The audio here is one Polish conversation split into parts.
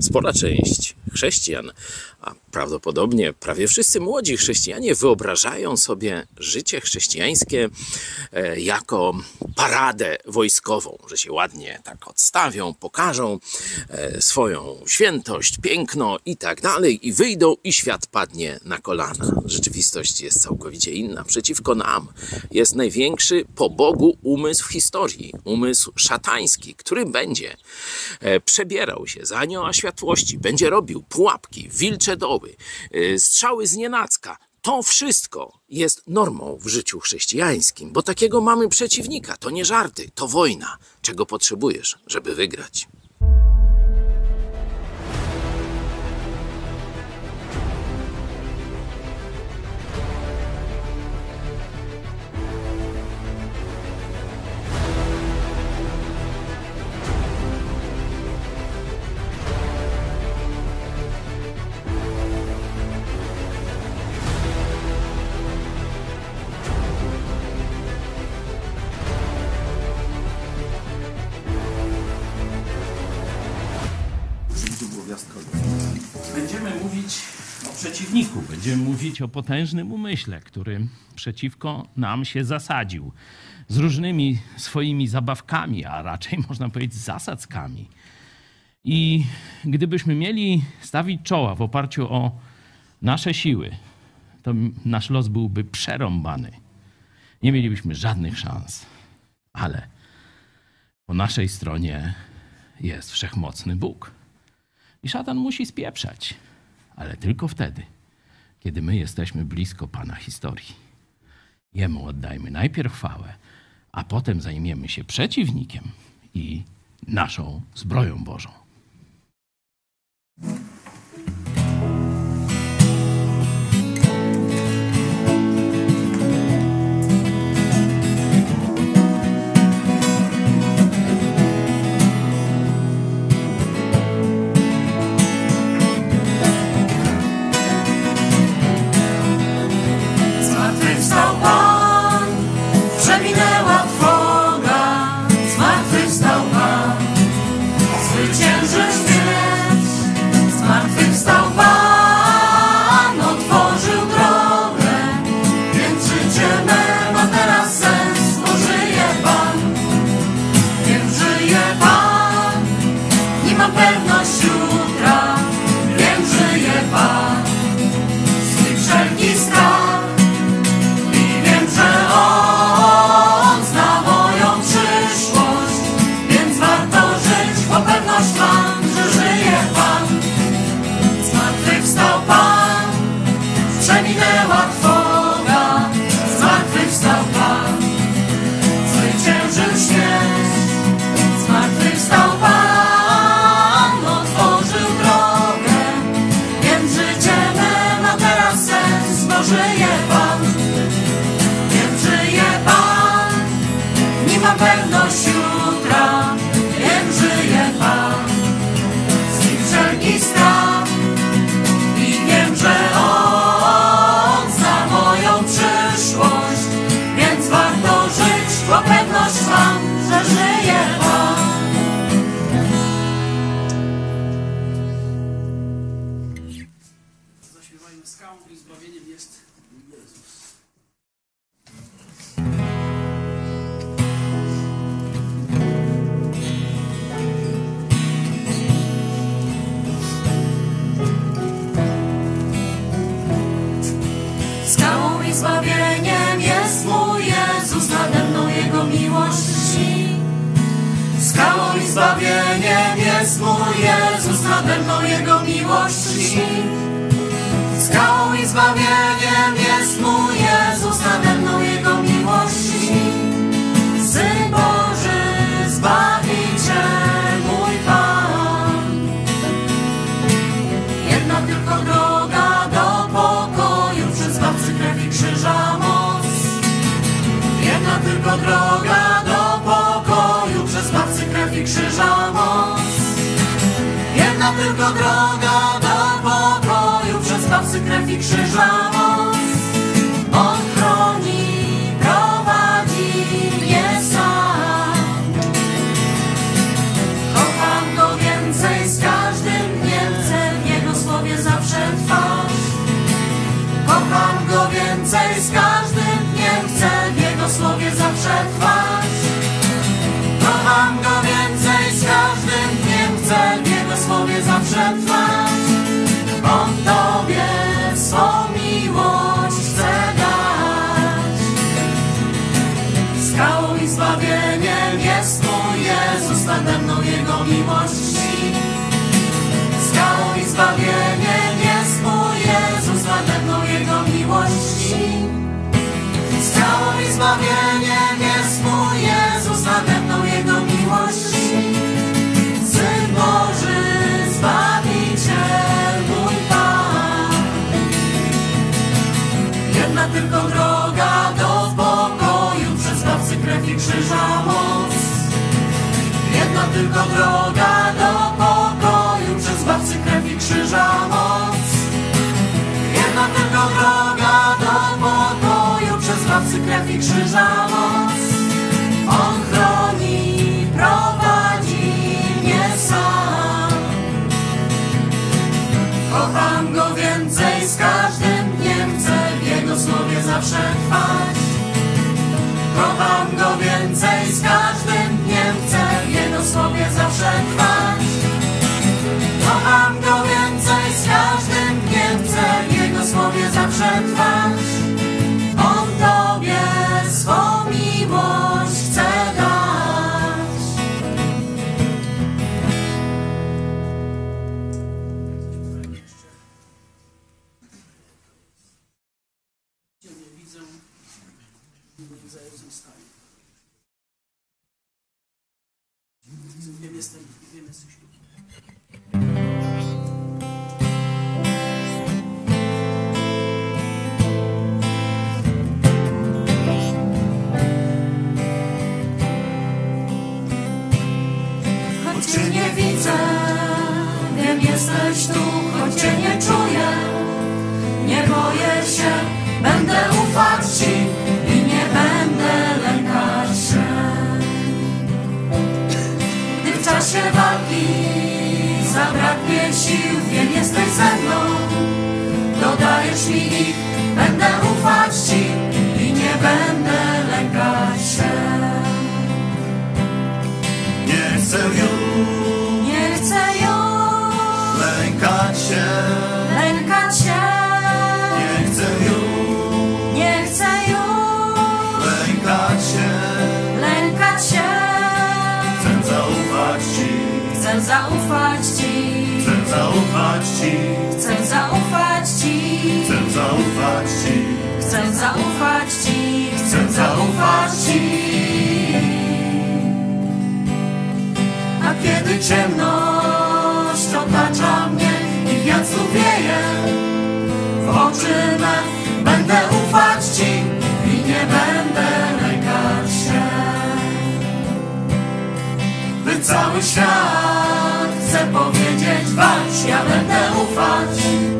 spora część chrześcijan, a prawdopodobnie prawie wszyscy młodzi chrześcijanie wyobrażają sobie życie chrześcijańskie e, jako paradę wojskową, że się ładnie tak odstawią, pokażą e, swoją świętość, piękno i tak dalej, i wyjdą, i świat padnie na kolana. Rzeczywistość jest całkowicie inna. Przeciwko nam jest największy po Bogu umysł w historii, umysł szatański, który będzie e, przebierał się za anioła światłości, będzie robił pułapki, wilcze doły, y, strzały z nienacka. To wszystko jest normą w życiu chrześcijańskim, bo takiego mamy przeciwnika. To nie żarty, to wojna. Czego potrzebujesz, żeby wygrać? Mówić o potężnym umyśle, który przeciwko nam się zasadził z różnymi swoimi zabawkami, a raczej można powiedzieć zasadzkami. I gdybyśmy mieli stawić czoła w oparciu o nasze siły, to nasz los byłby przerąbany. Nie mielibyśmy żadnych szans, ale po naszej stronie jest wszechmocny Bóg. I szatan musi spieprzać, ale tylko wtedy, kiedy my jesteśmy blisko Pana historii. Jemu oddajmy najpierw chwałę, a potem zajmiemy się przeciwnikiem i naszą zbroją Bożą. salvar. Tylko droga do pokoju, przez Zbawcy krew i krzyża moc. Jedna tylko droga do pokoju, przez Zbawcy krew i krzyża moc. Jedna tylko droga do pokoju, przez Zbawcy krew i krzyża moc. Zawsze trwać. Kocham Go więcej, z każdym dniem chcę Jego słowie zawsze trwać. Kocham Go więcej, z każdym dniem chcę Jego słowie zawsze trwać. Zaufać Ci. chcę zaufać Ci, Chcę zaufać Ci. chcę zaufać Ci, Chcę zaufać Ci. chcę zaufać Ci. A kiedy ciemność otacza mnie i wiatr wieje, w oczy me będę ufać Ci i nie będę lękać się. By cały świat chce powiedzieć walcz, ja będę ufać.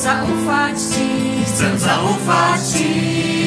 Chcę zaufać Ci. chcę zaufać Ci.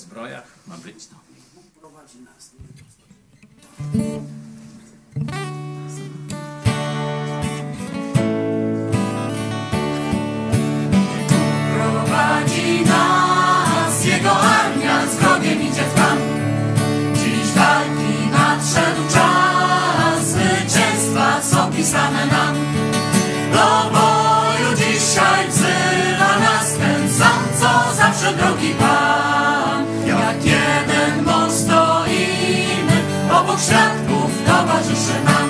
Jako zbroja ma być to. Świadków towarzyszy nam.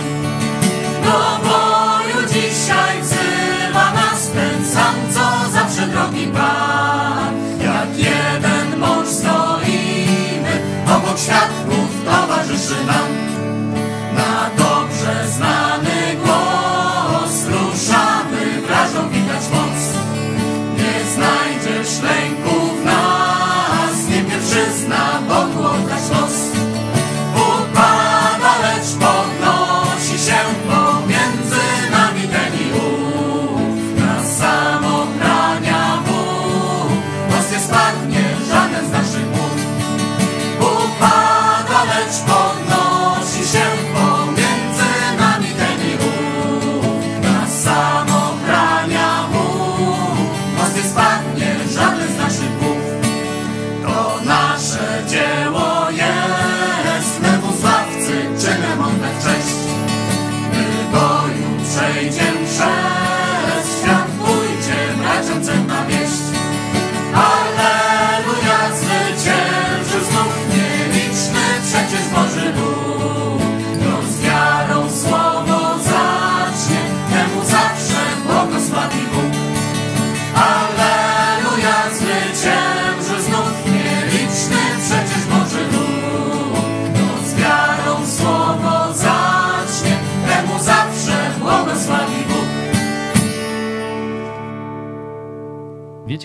Do boju dzisiaj wzywa nas ten sam, co zawsze drogi Pan. Jak jeden mąż stoimy, obok świadków towarzyszy nam.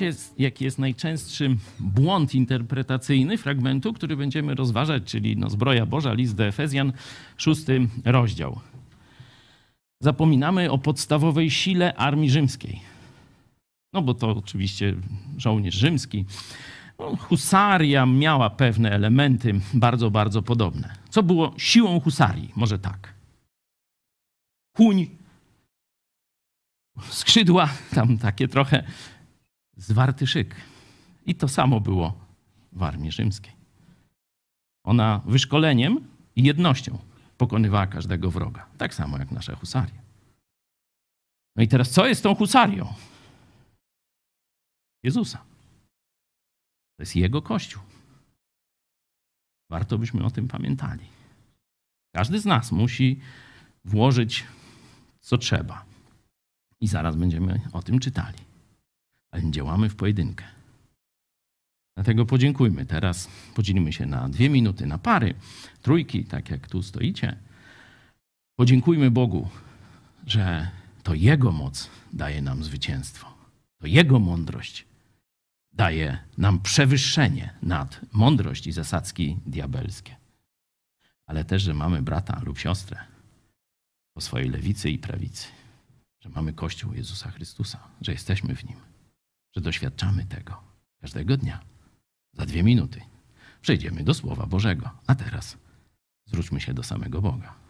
Wiecie, jaki jest najczęstszy błąd interpretacyjny fragmentu, który będziemy rozważać, czyli no, zbroja Boża, list do Efezjan, szósty rozdział. Zapominamy o podstawowej sile armii rzymskiej. No bo to oczywiście żołnierz rzymski. No, husaria miała pewne elementy bardzo, bardzo podobne. Co było siłą husarii? Może tak. Kuń, skrzydła, tam takie trochę zwarty szyk. I to samo było w armii rzymskiej. Ona wyszkoleniem i jednością pokonywała każdego wroga. Tak samo jak nasze husarie. No i teraz co jest tą husarią? Jezusa. To jest Jego Kościół. Warto byśmy o tym pamiętali. Każdy z nas musi włożyć co trzeba. I zaraz będziemy o tym czytali. Ale działamy w pojedynkę. Dlatego podziękujmy. Teraz podzielimy się na dwie minuty na pary, trójki, tak jak tu stoicie. Podziękujmy Bogu, że to Jego moc daje nam zwycięstwo. To Jego mądrość daje nam przewyższenie nad mądrość i zasadzki diabelskie. Ale też, że mamy brata lub siostrę po swojej lewicy i prawicy. Że mamy Kościół Jezusa Chrystusa, że jesteśmy w Nim, że doświadczamy tego każdego dnia. Za dwie minuty przejdziemy do Słowa Bożego. A teraz zwróćmy się do samego Boga.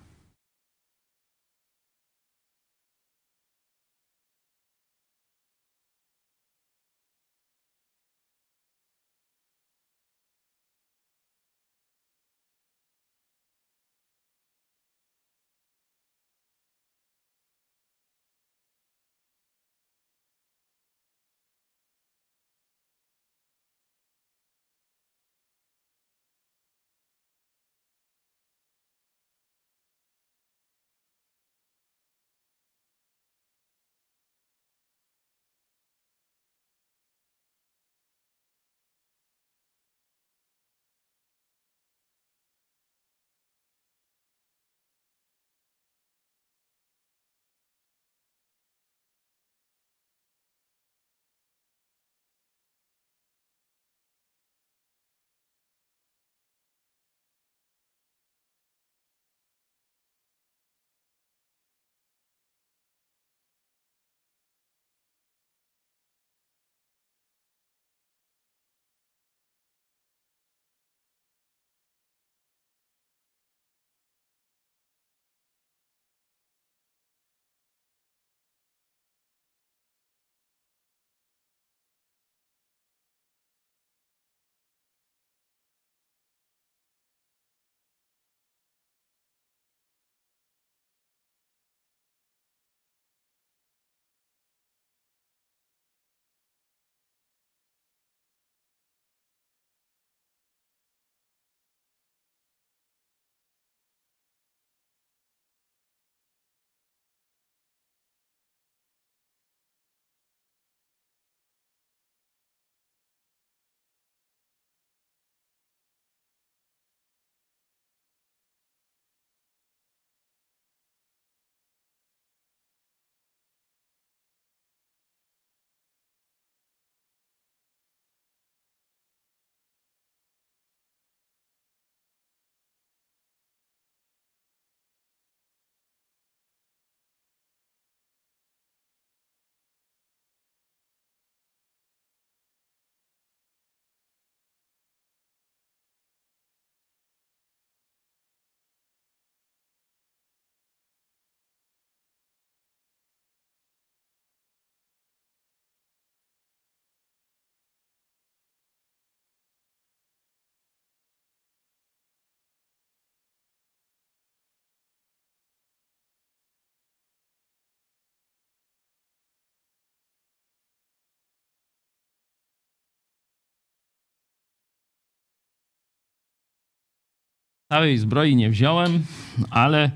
Całej zbroi nie wziąłem, ale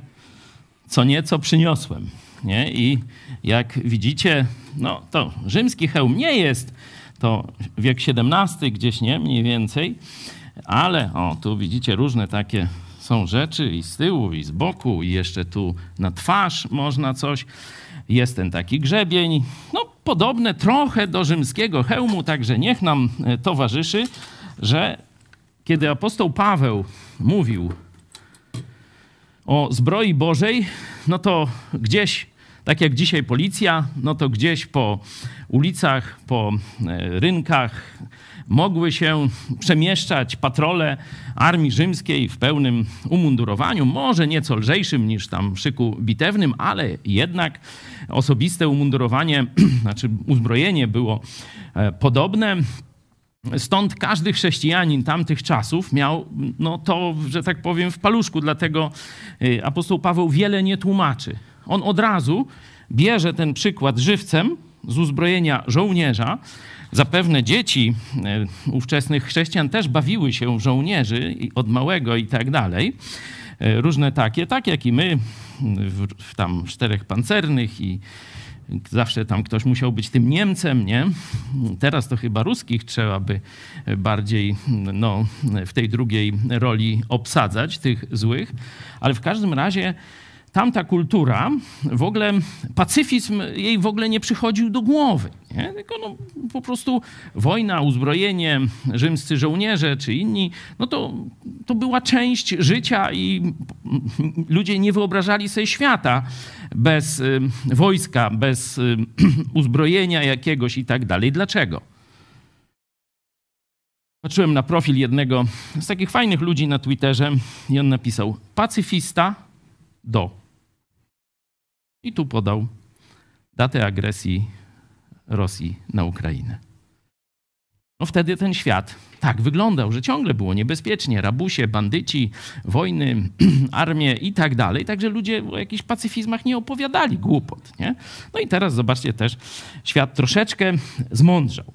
co nieco przyniosłem. Nie? I jak widzicie, no to rzymski hełm nie jest, to wiek XVII gdzieś, nie? Mniej więcej. Ale o, tu widzicie różne takie są rzeczy i z tyłu, i z boku, i jeszcze tu na twarz można coś. Jest ten taki grzebień, no podobne trochę do rzymskiego hełmu, także niech nam e, towarzyszy, że kiedy apostoł Paweł mówił o zbroi Bożej, no to gdzieś, tak jak dzisiaj policja, no to gdzieś po ulicach, po e, rynkach mogły się przemieszczać patrole armii rzymskiej w pełnym umundurowaniu, może nieco lżejszym niż tam szyku bitewnym, ale jednak osobiste umundurowanie, znaczy uzbrojenie było e, podobne. Stąd każdy chrześcijanin tamtych czasów miał no to, że tak powiem, w paluszku. Dlatego y, apostoł Paweł wiele nie tłumaczy. On od razu bierze ten przykład żywcem z uzbrojenia żołnierza. Zapewne dzieci y, ówczesnych chrześcijan też bawiły się w żołnierzy od małego i tak dalej. Y, Różne takie, tak jak i my, w tam czterech pancernych i Zawsze tam ktoś musiał być tym Niemcem, nie? Teraz to chyba ruskich trzeba by bardziej no, w tej drugiej roli obsadzać, tych złych. Ale w każdym razie tamta kultura, w ogóle pacyfizm jej w ogóle nie przychodził do głowy. Nie? Tylko no, po prostu wojna, uzbrojenie, rzymscy żołnierze czy inni, no to, to była część życia i ludzie nie wyobrażali sobie świata bez y, wojska, bez y, uzbrojenia jakiegoś i tak dalej. Dlaczego? Patrzyłem na profil jednego z takich fajnych ludzi na Twitterze i on napisał pacyfista do. I tu podał datę agresji Rosji na Ukrainę. No wtedy ten świat tak wyglądał, że ciągle było niebezpiecznie. Rabusie, bandyci, wojny, armie i tak dalej. Także ludzie o jakichś pacyfizmach nie opowiadali głupot. Nie? No i teraz zobaczcie też, świat troszeczkę zmądrzał.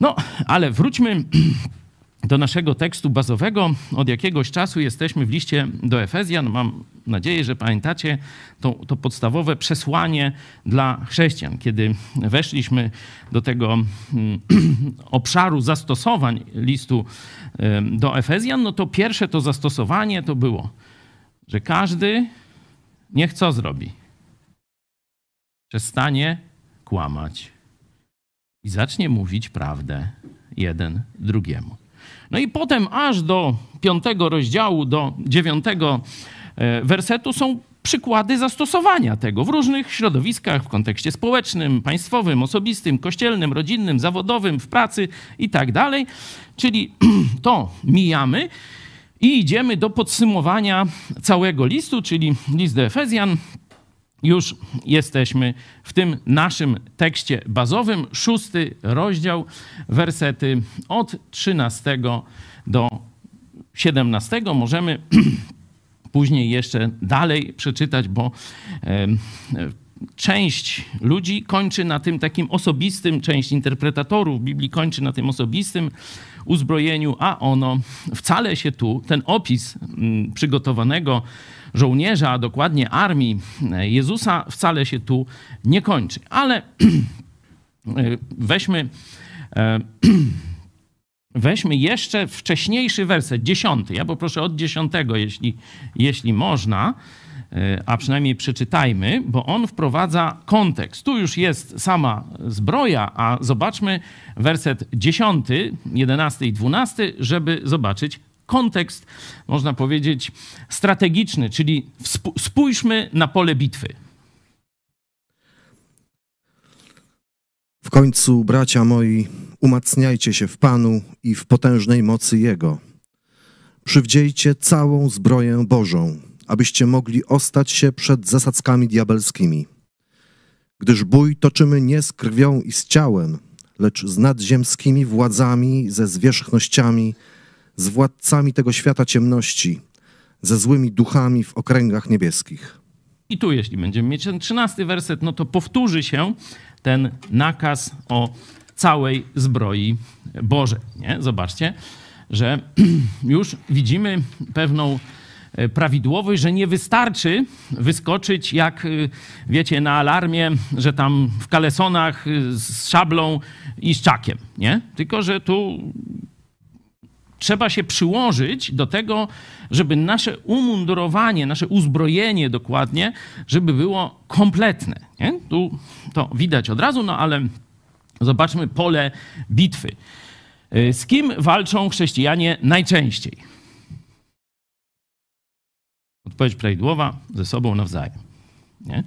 No, ale wróćmy do naszego tekstu bazowego. Od jakiegoś czasu jesteśmy w liście do Efezjan. Mam nadzieję, że pamiętacie to, to podstawowe przesłanie dla chrześcijan. Kiedy weszliśmy do tego mm, obszaru zastosowań listu do Efezjan, no to pierwsze to zastosowanie to było, że każdy niech co zrobi? Przestanie kłamać i zacznie mówić prawdę jeden drugiemu. No i potem aż do piątego rozdziału, do dziewiątego e, wersetu są przykłady zastosowania tego w różnych środowiskach, w kontekście społecznym, państwowym, osobistym, kościelnym, rodzinnym, zawodowym, w pracy i tak dalej. Czyli to mijamy i idziemy do podsumowania całego listu, czyli list do Efezjan, już jesteśmy w tym naszym tekście bazowym, szósty rozdział, wersety od 13 do 17. Możemy później jeszcze dalej przeczytać, bo część ludzi kończy na tym takim osobistym, część interpretatorów Biblii kończy na tym osobistym uzbrojeniu, a ono wcale się tu, ten opis mm, przygotowanego żołnierza, a dokładnie armii Jezusa, wcale się tu nie kończy. Ale weźmy, e, weźmy jeszcze wcześniejszy werset, dziesiąty. Ja poproszę od dziesiątego, jeśli, jeśli można, e, a przynajmniej przeczytajmy, bo on wprowadza kontekst. Tu już jest sama zbroja, a zobaczmy werset dziesiąty, jedenasty i dwunasty, żeby zobaczyć kontekst, można powiedzieć, strategiczny, czyli spójrzmy na pole bitwy. W końcu, bracia moi, umacniajcie się w Panu i w potężnej mocy Jego. Przywdziejcie całą zbroję Bożą, abyście mogli ostać się przed zasadzkami diabelskimi. Gdyż bój toczymy nie z krwią i z ciałem, lecz z nadziemskimi władzami, ze zwierzchnościami, z władcami tego świata ciemności, ze złymi duchami w okręgach niebieskich. I tu, jeśli będziemy mieć ten trzynasty werset, no to powtórzy się ten nakaz o całej zbroi Bożej. Nie? Zobaczcie, że już widzimy pewną e, prawidłowość, że nie wystarczy wyskoczyć jak, y, wiecie, na alarmie, że tam w kalesonach y, z szablą i z czakiem, nie? Tylko, że tu trzeba się przyłożyć do tego, żeby nasze umundurowanie, nasze uzbrojenie dokładnie, żeby było kompletne. Nie? Tu to widać od razu, no ale zobaczmy pole bitwy. Y, Z kim walczą chrześcijanie najczęściej? Odpowiedź prawidłowa, ze sobą nawzajem. Nie?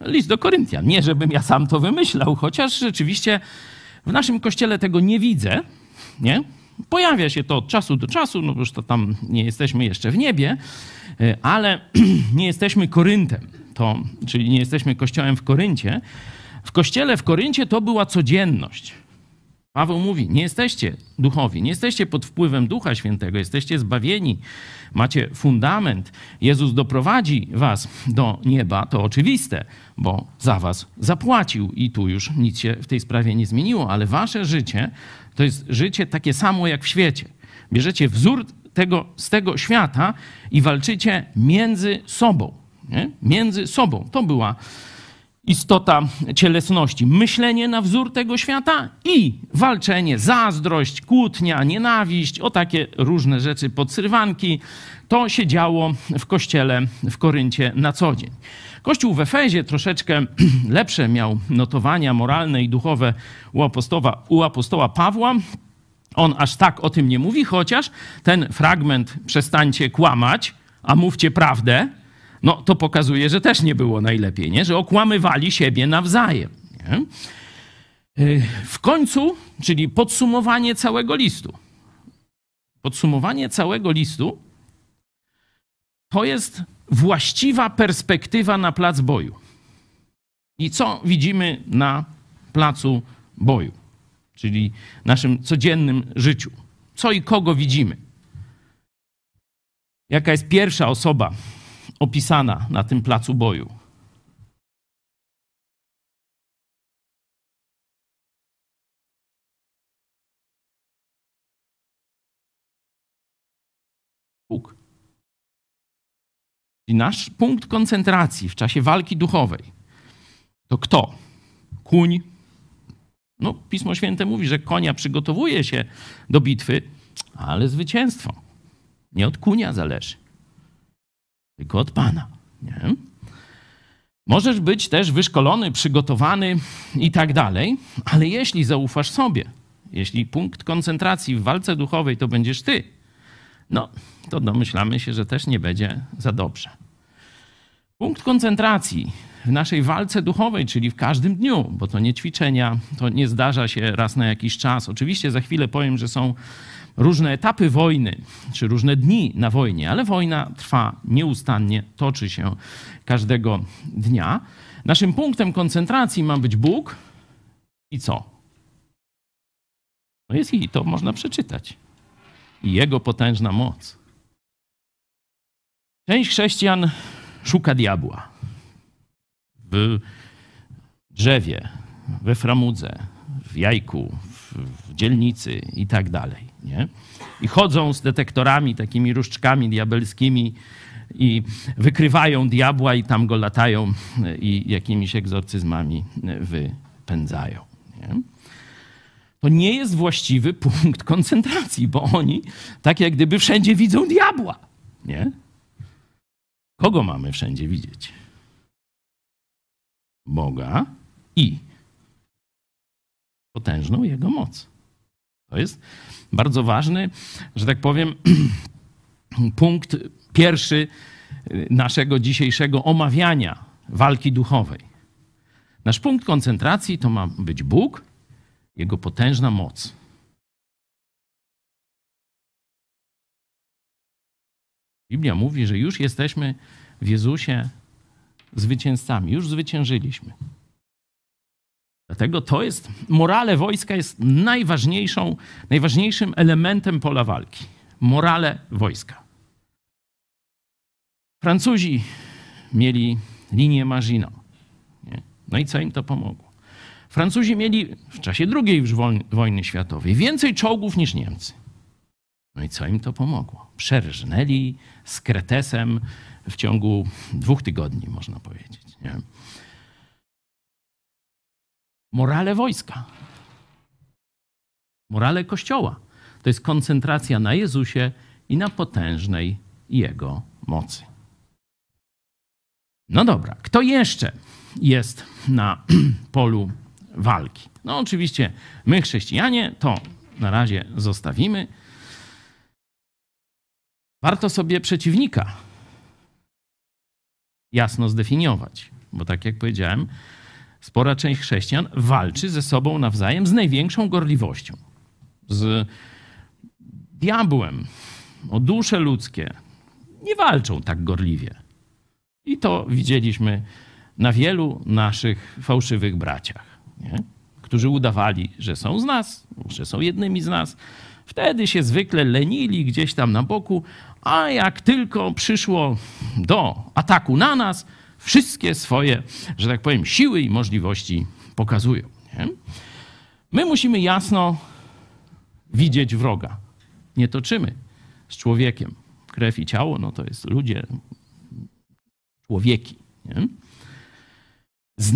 List do Koryntian. Nie, żebym ja sam to wymyślał, chociaż rzeczywiście w naszym kościele tego nie widzę. Nie? Pojawia się to od czasu do czasu, no już to tam nie jesteśmy jeszcze w niebie, y, ale nie jesteśmy Koryntem, to, czyli nie jesteśmy kościołem w Koryncie. W kościele w Koryncie to była codzienność. Paweł mówi: Nie jesteście duchowi, nie jesteście pod wpływem Ducha Świętego, jesteście zbawieni, macie fundament. Jezus doprowadzi was do nieba, to oczywiste, bo za was zapłacił i tu już nic się w tej sprawie nie zmieniło, ale wasze życie to jest życie takie samo jak w świecie. Bierzecie wzór tego, z tego świata i walczycie między sobą. Nie? Między sobą. To była istota cielesności. Myślenie na wzór tego świata i walczenie, zazdrość, kłótnia, nienawiść, o takie różne rzeczy, podsrywanki. To się działo w kościele w Koryncie na co dzień. Kościół w Efezie troszeczkę lepsze miał notowania moralne i duchowe u apostoła, u apostoła Pawła. On aż tak o tym nie mówi, chociaż ten fragment przestańcie kłamać, a mówcie prawdę, no to pokazuje, że też nie było najlepiej, nie? że okłamywali siebie nawzajem. Nie? Yy, W końcu, czyli podsumowanie całego listu. Podsumowanie całego listu to jest właściwa perspektywa na plac boju. I co widzimy na placu boju, czyli naszym codziennym życiu? Co i kogo widzimy? Jaka jest pierwsza osoba opisana na tym placu boju? I nasz punkt koncentracji w czasie walki duchowej to kto? Kuń. No, Pismo Święte mówi, że konia przygotowuje się do bitwy, ale zwycięstwo nie od kunia zależy, tylko od Pana. Nie? Możesz być też wyszkolony, przygotowany i tak dalej, ale jeśli zaufasz sobie, jeśli punkt koncentracji w walce duchowej to będziesz ty, no to domyślamy się, że też nie będzie za dobrze. Punkt koncentracji w naszej walce duchowej, czyli w każdym dniu, bo to nie ćwiczenia, to nie zdarza się raz na jakiś czas. Oczywiście za chwilę powiem, że są różne etapy wojny, czy różne dni na wojnie, ale wojna trwa nieustannie, toczy się każdego dnia. Naszym punktem koncentracji ma być Bóg i co? No jest i to można przeczytać. I Jego potężna moc. Część chrześcijan szuka diabła w drzewie, we framudze, w jajku, w, w dzielnicy i tak dalej. Nie? I chodzą z detektorami, takimi różdżkami diabelskimi i wykrywają diabła i tam go latają i jakimiś egzorcyzmami wypędzają. Nie? To nie jest właściwy punkt koncentracji, bo oni tak jak gdyby wszędzie widzą diabła. Nie? Kogo mamy wszędzie widzieć? Boga i potężną Jego moc. To jest bardzo ważny, że tak powiem, punkt pierwszy naszego dzisiejszego omawiania walki duchowej. Nasz punkt koncentracji to ma być Bóg, Jego potężna moc. Biblia mówi, że już jesteśmy w Jezusie zwycięzcami, już zwyciężyliśmy. Dlatego to jest, morale wojska jest najważniejszą, najważniejszym elementem pola walki. Morale wojska. Francuzi mieli linię. Nie? No i co im to pomogło? Francuzi mieli w czasie II wojny światowej więcej czołgów niż Niemcy. No i co im to pomogło? Przerżnęli z Kretesem w ciągu dwóch tygodni, można powiedzieć. Nie? Morale wojska, morale kościoła to jest koncentracja na Jezusie i na potężnej Jego mocy. No dobra, kto jeszcze jest na polu walki? No oczywiście my chrześcijanie to na razie zostawimy. Warto sobie przeciwnika jasno zdefiniować, bo tak jak powiedziałem, spora część chrześcijan walczy ze sobą nawzajem z największą gorliwością. Z diabłem o dusze ludzkie nie walczą tak gorliwie. I to widzieliśmy na wielu naszych fałszywych braciach, nie? którzy udawali, że są z nas, że są jednymi z nas. Wtedy się zwykle lenili gdzieś tam na boku, a jak tylko przyszło do ataku na nas, wszystkie swoje, że tak powiem, siły i możliwości pokazują. Nie? My musimy jasno widzieć wroga. Nie toczymy z człowiekiem krew i ciało, no to jest ludzie, człowieki. Nie? Z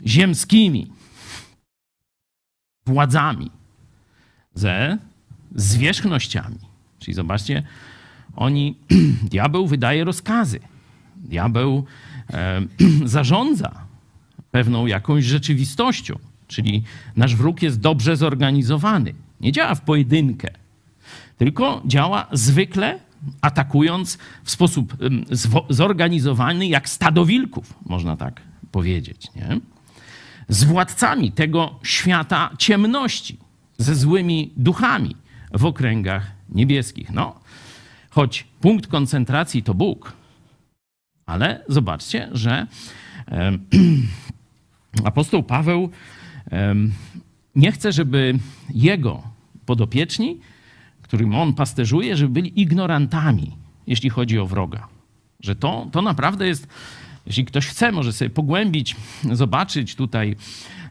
nadziemskimi władzami, ze zwierzchnościami. Czyli zobaczcie, oni, diabeł wydaje rozkazy, diabeł e, zarządza pewną jakąś rzeczywistością, czyli nasz wróg jest dobrze zorganizowany. Nie działa w pojedynkę, tylko działa zwykle atakując w sposób zorganizowany, jak stado wilków, można tak powiedzieć. Nie? Z władcami tego świata ciemności, ze złymi duchami w okręgach niebieskich. No, choć punkt koncentracji to Bóg, ale zobaczcie, że apostoł Paweł nie chce, żeby jego podopieczni którym on pasterzuje, żeby byli ignorantami, jeśli chodzi o wroga. Że to, to naprawdę jest, jeśli ktoś chce, może sobie pogłębić, zobaczyć tutaj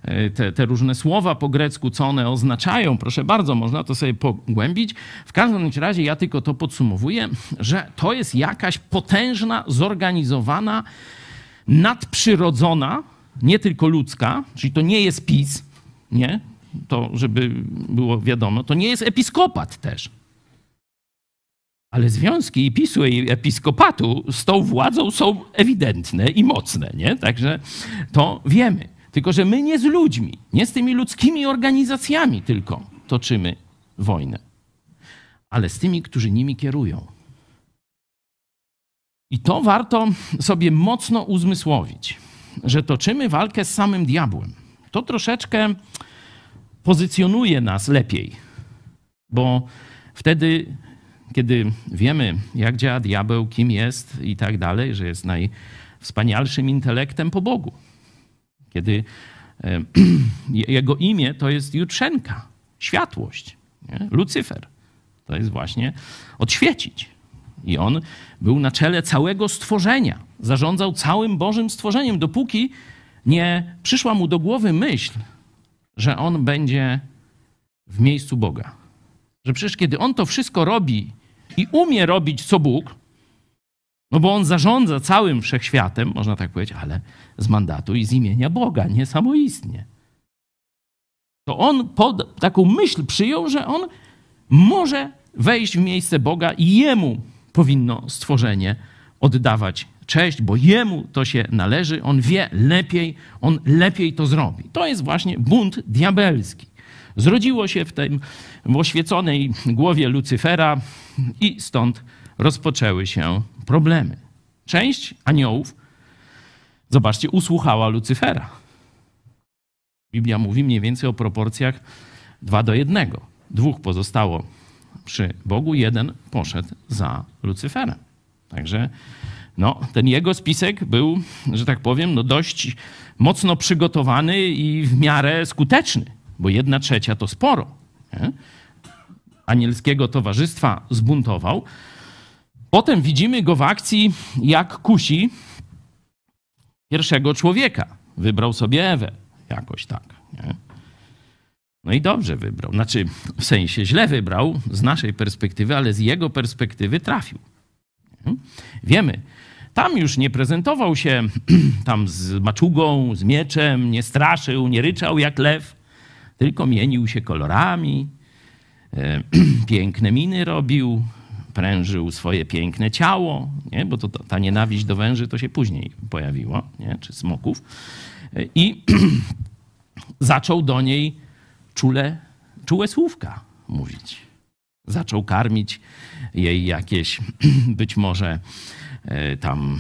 e, te, te różne słowa po grecku, co one oznaczają. Proszę bardzo, można to sobie pogłębić. W każdym razie ja tylko to podsumowuję, że to jest jakaś potężna, zorganizowana, nadprzyrodzona, nie tylko ludzka, czyli to nie jest PiS, nie? to żeby było wiadomo, to nie jest episkopat też. Ale związki i PiSu i episkopatu z tą władzą są ewidentne i mocne, nie? Także to wiemy. Tylko, że my nie z ludźmi, nie z tymi ludzkimi organizacjami tylko toczymy wojnę, ale z tymi, którzy nimi kierują. I to warto sobie mocno uzmysłowić, że toczymy walkę z samym diabłem. To troszeczkę pozycjonuje nas lepiej, bo wtedy, kiedy wiemy, jak działa diabeł, kim jest i tak dalej, że jest najwspanialszym intelektem po Bogu, kiedy e, jego imię to jest Jutrzenka, światłość, nie? Lucyfer. To jest właśnie odświecić. I on był na czele całego stworzenia, zarządzał całym Bożym stworzeniem, dopóki nie przyszła mu do głowy myśl, że on będzie w miejscu Boga. Że przecież kiedy on to wszystko robi i umie robić co Bóg, no bo on zarządza całym wszechświatem, można tak powiedzieć, ale z mandatu i z imienia Boga, nie samoistnie. To on pod taką myśl przyjął, że on może wejść w miejsce Boga i jemu powinno stworzenie oddawać cześć, bo jemu to się należy, on wie lepiej, on lepiej to zrobi. To jest właśnie bunt diabelski. Zrodziło się w tej w oświeconej głowie Lucyfera i stąd rozpoczęły się problemy. Część aniołów, zobaczcie, usłuchała Lucyfera. Biblia mówi mniej więcej o proporcjach 2 do 1. Dwóch pozostało przy Bogu, jeden poszedł za Lucyferem. Także no, ten jego spisek był, że tak powiem, no dość mocno przygotowany i w miarę skuteczny, bo jedna trzecia to sporo. Nie? Anielskiego towarzystwa zbuntował. Potem widzimy go w akcji, jak kusi pierwszego człowieka. Wybrał sobie Ewę, jakoś tak. Nie? No i dobrze wybrał. Znaczy, w sensie źle wybrał z naszej perspektywy, ale z jego perspektywy trafił. Wiemy, tam już nie prezentował się tam z maczugą, z mieczem, nie straszył, nie ryczał jak lew, tylko mienił się kolorami, e, piękne miny robił, prężył swoje piękne ciało, nie? bo to, ta nienawiść do węży to się później pojawiło, nie? czy smoków. E, I zaczął do niej czule, czułe słówka mówić. Zaczął karmić jej jakieś być może e, tam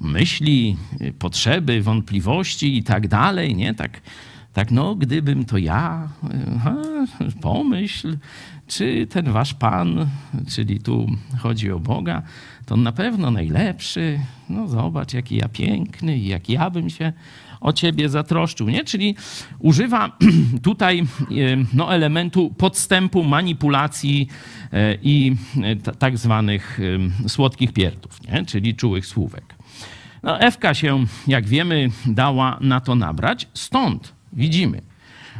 myśli, potrzeby, wątpliwości i tak dalej, nie? Tak, tak no, gdybym to ja, e, aha, pomyśl, czy ten wasz Pan, czyli tu chodzi o Boga, to na pewno najlepszy. No zobacz, jaki ja piękny i jak ja bym się o ciebie zatroszczył, nie? Czyli używa tutaj no, elementu podstępu, manipulacji i tak zwanych słodkich pierdów, nie? Czyli czułych słówek. No, Ewka się, jak wiemy, dała na to nabrać, stąd widzimy,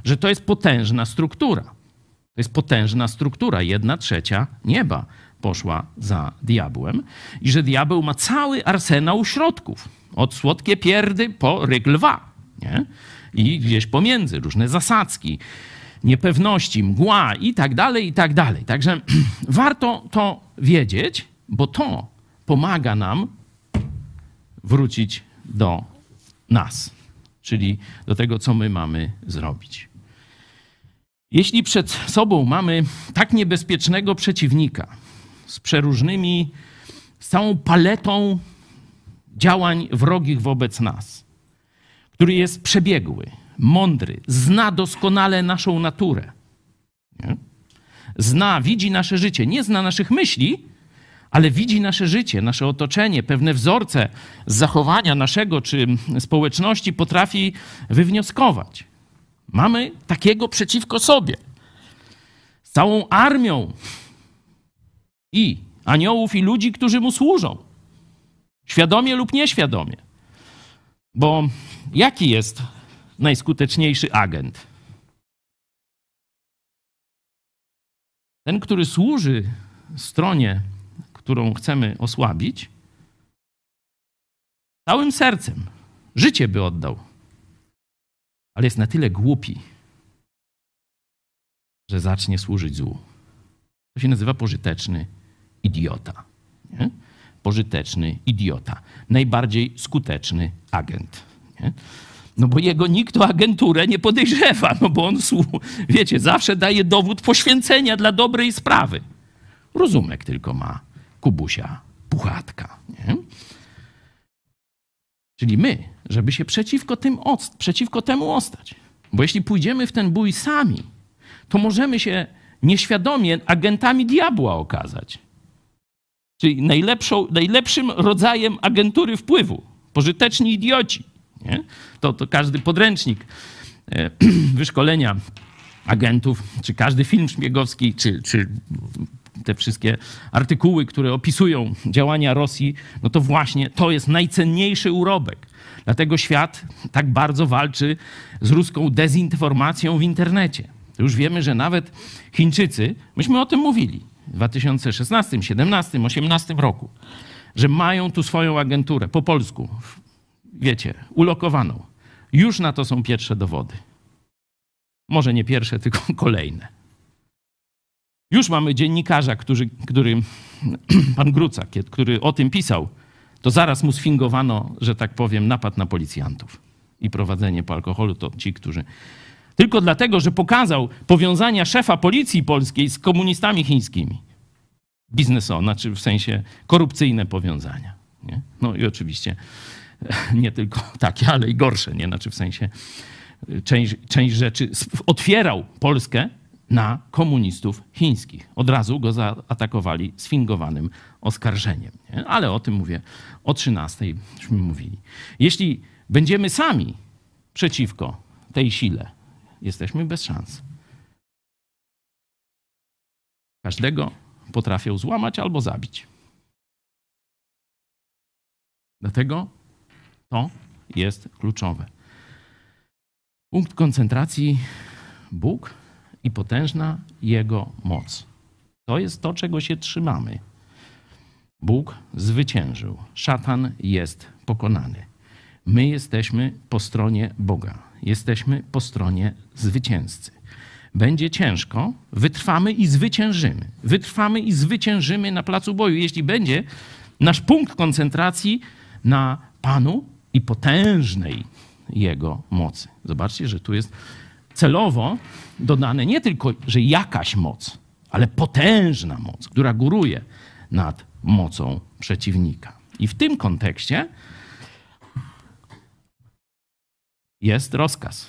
że to jest potężna struktura. To jest potężna struktura. Jedna trzecia nieba poszła za diabłem i że diabeł ma cały arsenał środków. Od słodkie pierdy po ryk lwa. Nie? I gdzieś pomiędzy różne zasadzki, niepewności, mgła i tak dalej, i tak dalej. Także warto to wiedzieć, bo to pomaga nam wrócić do nas, czyli do tego, co my mamy zrobić. Jeśli przed sobą mamy tak niebezpiecznego przeciwnika z przeróżnymi, z całą paletą działań wrogich wobec nas, który jest przebiegły, mądry, zna doskonale naszą naturę, nie? zna, widzi nasze życie, nie zna naszych myśli, ale widzi nasze życie, nasze otoczenie, pewne wzorce z zachowania naszego czy społeczności potrafi wywnioskować. Mamy takiego przeciwko sobie. Z całą armią i aniołów i ludzi, którzy mu służą. Świadomie lub nieświadomie. Bo jaki jest najskuteczniejszy agent? Ten, który służy stronie, którą chcemy osłabić, całym sercem, życie by oddał ale jest na tyle głupi, że zacznie służyć złu. To się nazywa pożyteczny idiota. Nie? Pożyteczny idiota. Najbardziej skuteczny agent. Nie? No bo jego nikt o agenturę nie podejrzewa, no bo on, wiecie, zawsze daje dowód poświęcenia dla dobrej sprawy. Rozumek tylko ma Kubusia Puchatka. Nie? Czyli my, żeby się przeciwko, tym, przeciwko temu ostać. Bo jeśli pójdziemy w ten bój sami, to możemy się nieświadomie agentami diabła okazać. Czyli najlepszą, najlepszym rodzajem agentury wpływu. Pożyteczni idioci. Nie? To, to każdy podręcznik e, wyszkolenia agentów, czy każdy film szpiegowski, czy, czy te wszystkie artykuły, które opisują działania Rosji, no to właśnie to jest najcenniejszy urobek. Dlatego świat tak bardzo walczy z ruską dezinformacją w internecie. Już wiemy, że nawet Chińczycy, myśmy o tym mówili w 2016, 2017, 2018 roku, że mają tu swoją agenturę po polsku, wiecie, ulokowaną. Już na to są pierwsze dowody. Może nie pierwsze, tylko kolejne. Już mamy dziennikarza, który, który pan Grucak, który o tym pisał, to zaraz mu sfingowano, że tak powiem, napad na policjantów i prowadzenie po alkoholu to ci, którzy. Tylko dlatego, że pokazał powiązania szefa policji polskiej z komunistami chińskimi. Biznesowe, znaczy w sensie korupcyjne powiązania. Nie? No i oczywiście nie tylko takie, ale i gorsze, nie? Znaczy w sensie część, część rzeczy otwierał Polskę na komunistów chińskich. Od razu go zaatakowali sfingowanym oskarżeniem. Nie? Ale o tym mówię o 13 żeśmy mówili. Jeśli będziemy sami przeciwko tej sile, jesteśmy bez szans. Każdego potrafią złamać albo zabić. Dlatego to jest kluczowe. Punkt koncentracji Bóg i potężna Jego moc. To jest to, czego się trzymamy. Bóg zwyciężył, szatan jest pokonany. My jesteśmy po stronie Boga, jesteśmy po stronie zwycięzcy. Będzie ciężko, wytrwamy i zwyciężymy. Wytrwamy i zwyciężymy na placu boju, jeśli będzie nasz punkt koncentracji na Panu i potężnej Jego mocy. Zobaczcie, że tu jest celowo dodane nie tylko, że jakaś moc, ale potężna moc, która góruje nad mocą przeciwnika. I w tym kontekście jest rozkaz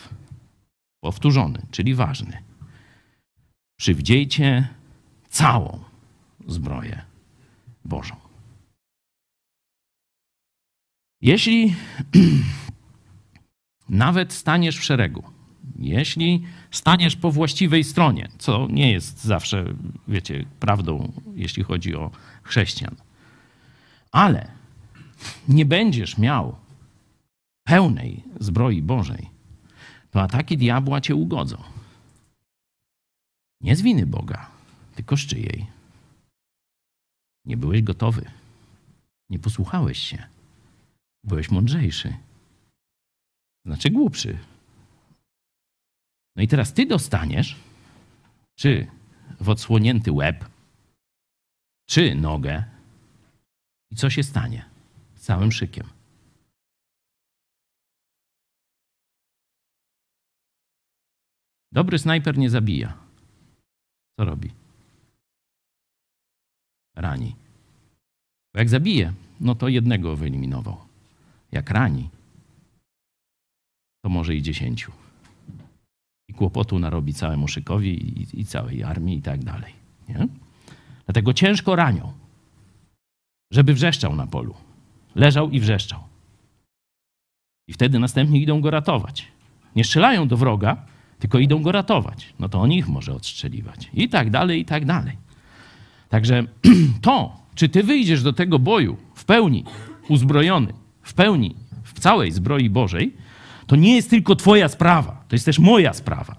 powtórzony, czyli ważny. Przywdziejcie całą zbroję Bożą. Jeśli nawet staniesz w szeregu, jeśli staniesz po właściwej stronie, co nie jest zawsze, wiecie, prawdą, jeśli chodzi o chrześcijan, ale nie będziesz miał pełnej zbroi Bożej, to ataki diabła cię ugodzą. Nie z winy Boga, tylko z czyjej. Nie byłeś gotowy. Nie posłuchałeś się. Byłeś mądrzejszy. Znaczy głupszy. No i teraz ty dostaniesz, czy w odsłonięty łeb, czy nogę. I co się stanie z całym szykiem? Dobry snajper nie zabija. Co robi? Rani. Bo jak zabije, no to jednego wyeliminował. Jak rani, to może i dziesięciu. Kłopotu narobi całemu szykowi i, i całej armii i tak dalej. Nie? Dlatego ciężko ranią, żeby wrzeszczał na polu. Leżał i wrzeszczał. I wtedy następnie idą go ratować. Nie strzelają do wroga, tylko idą go ratować. No to on ich może odstrzeliwać. I tak dalej, i tak dalej. Także to, czy ty wyjdziesz do tego boju w pełni uzbrojony, w pełni, w całej zbroi Bożej, to nie jest tylko twoja sprawa, to jest też moja sprawa.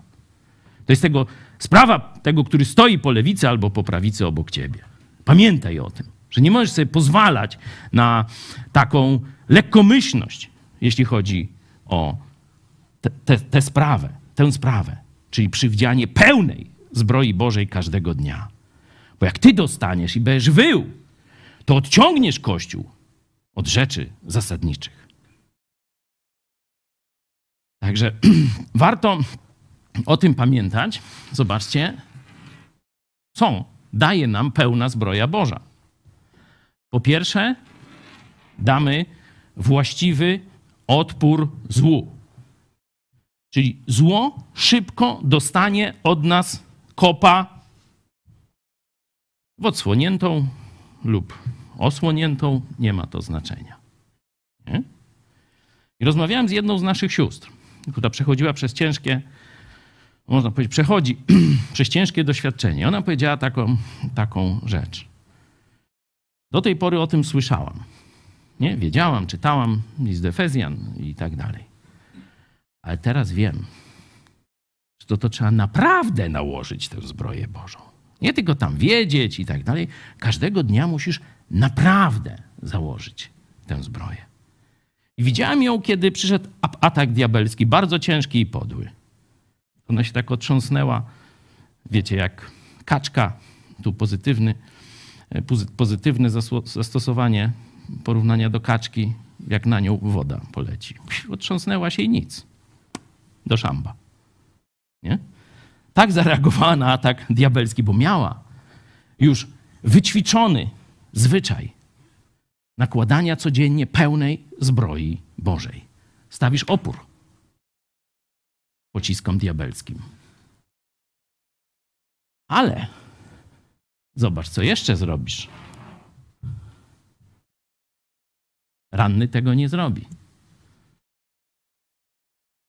To jest tego, sprawa tego, który stoi po lewicy albo po prawicy obok ciebie. Pamiętaj o tym, że nie możesz sobie pozwalać na taką lekkomyślność, jeśli chodzi o tę sprawę, tę sprawę, czyli przywdzianie pełnej zbroi Bożej każdego dnia. Bo jak ty dostaniesz i będziesz wył, to odciągniesz Kościół od rzeczy zasadniczych. Także warto o tym pamiętać. Zobaczcie, co daje nam pełna zbroja Boża. Po pierwsze, damy właściwy odpór złu. Czyli zło szybko dostanie od nas kopa w odsłoniętą lub osłoniętą, nie ma to znaczenia. Nie? I rozmawiałem z jedną z naszych sióstr, która przechodziła przez ciężkie, można powiedzieć, przechodzi przez ciężkie doświadczenie. Ona powiedziała taką, taką rzecz. Do tej pory o tym słyszałam. Nie? Wiedziałam, czytałam list Efezjan i tak dalej. Ale teraz wiem, że to, to trzeba naprawdę nałożyć tę zbroję Bożą. Nie tylko tam wiedzieć i tak dalej. Każdego dnia musisz naprawdę założyć tę zbroję. Widziałem ją, kiedy przyszedł atak diabelski, bardzo ciężki i podły. Ona się tak otrząsnęła, wiecie, jak kaczka, tu pozytywny, e, pozytywne zastosowanie porównania do kaczki, jak na nią woda poleci. Otrząsnęła się i nic. Do szamba. Nie? Tak zareagowała na atak diabelski, bo miała już wyćwiczony zwyczaj nakładania codziennie pełnej zbroi Bożej. Stawisz opór pociskom diabelskim. Ale zobacz, co jeszcze zrobisz. Ranny tego nie zrobi.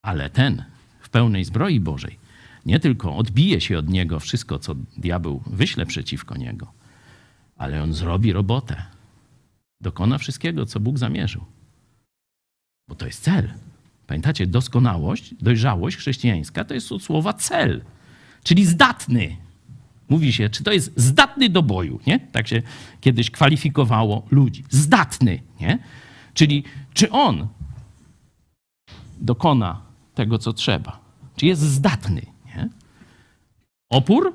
Ale ten w pełnej zbroi Bożej nie tylko odbije się od niego wszystko, co diabeł wyśle przeciwko niego, ale on zrobi robotę. Dokona wszystkiego, co Bóg zamierzył. Bo to jest cel. Pamiętacie, doskonałość, dojrzałość chrześcijańska to jest od słowa cel. czyli zdatny. Mówi się, czy to jest zdatny do boju, nie? Tak się kiedyś kwalifikowało ludzi. Zdatny, nie? Czyli czy on dokona tego, co trzeba? Czy jest zdatny, nie? Opór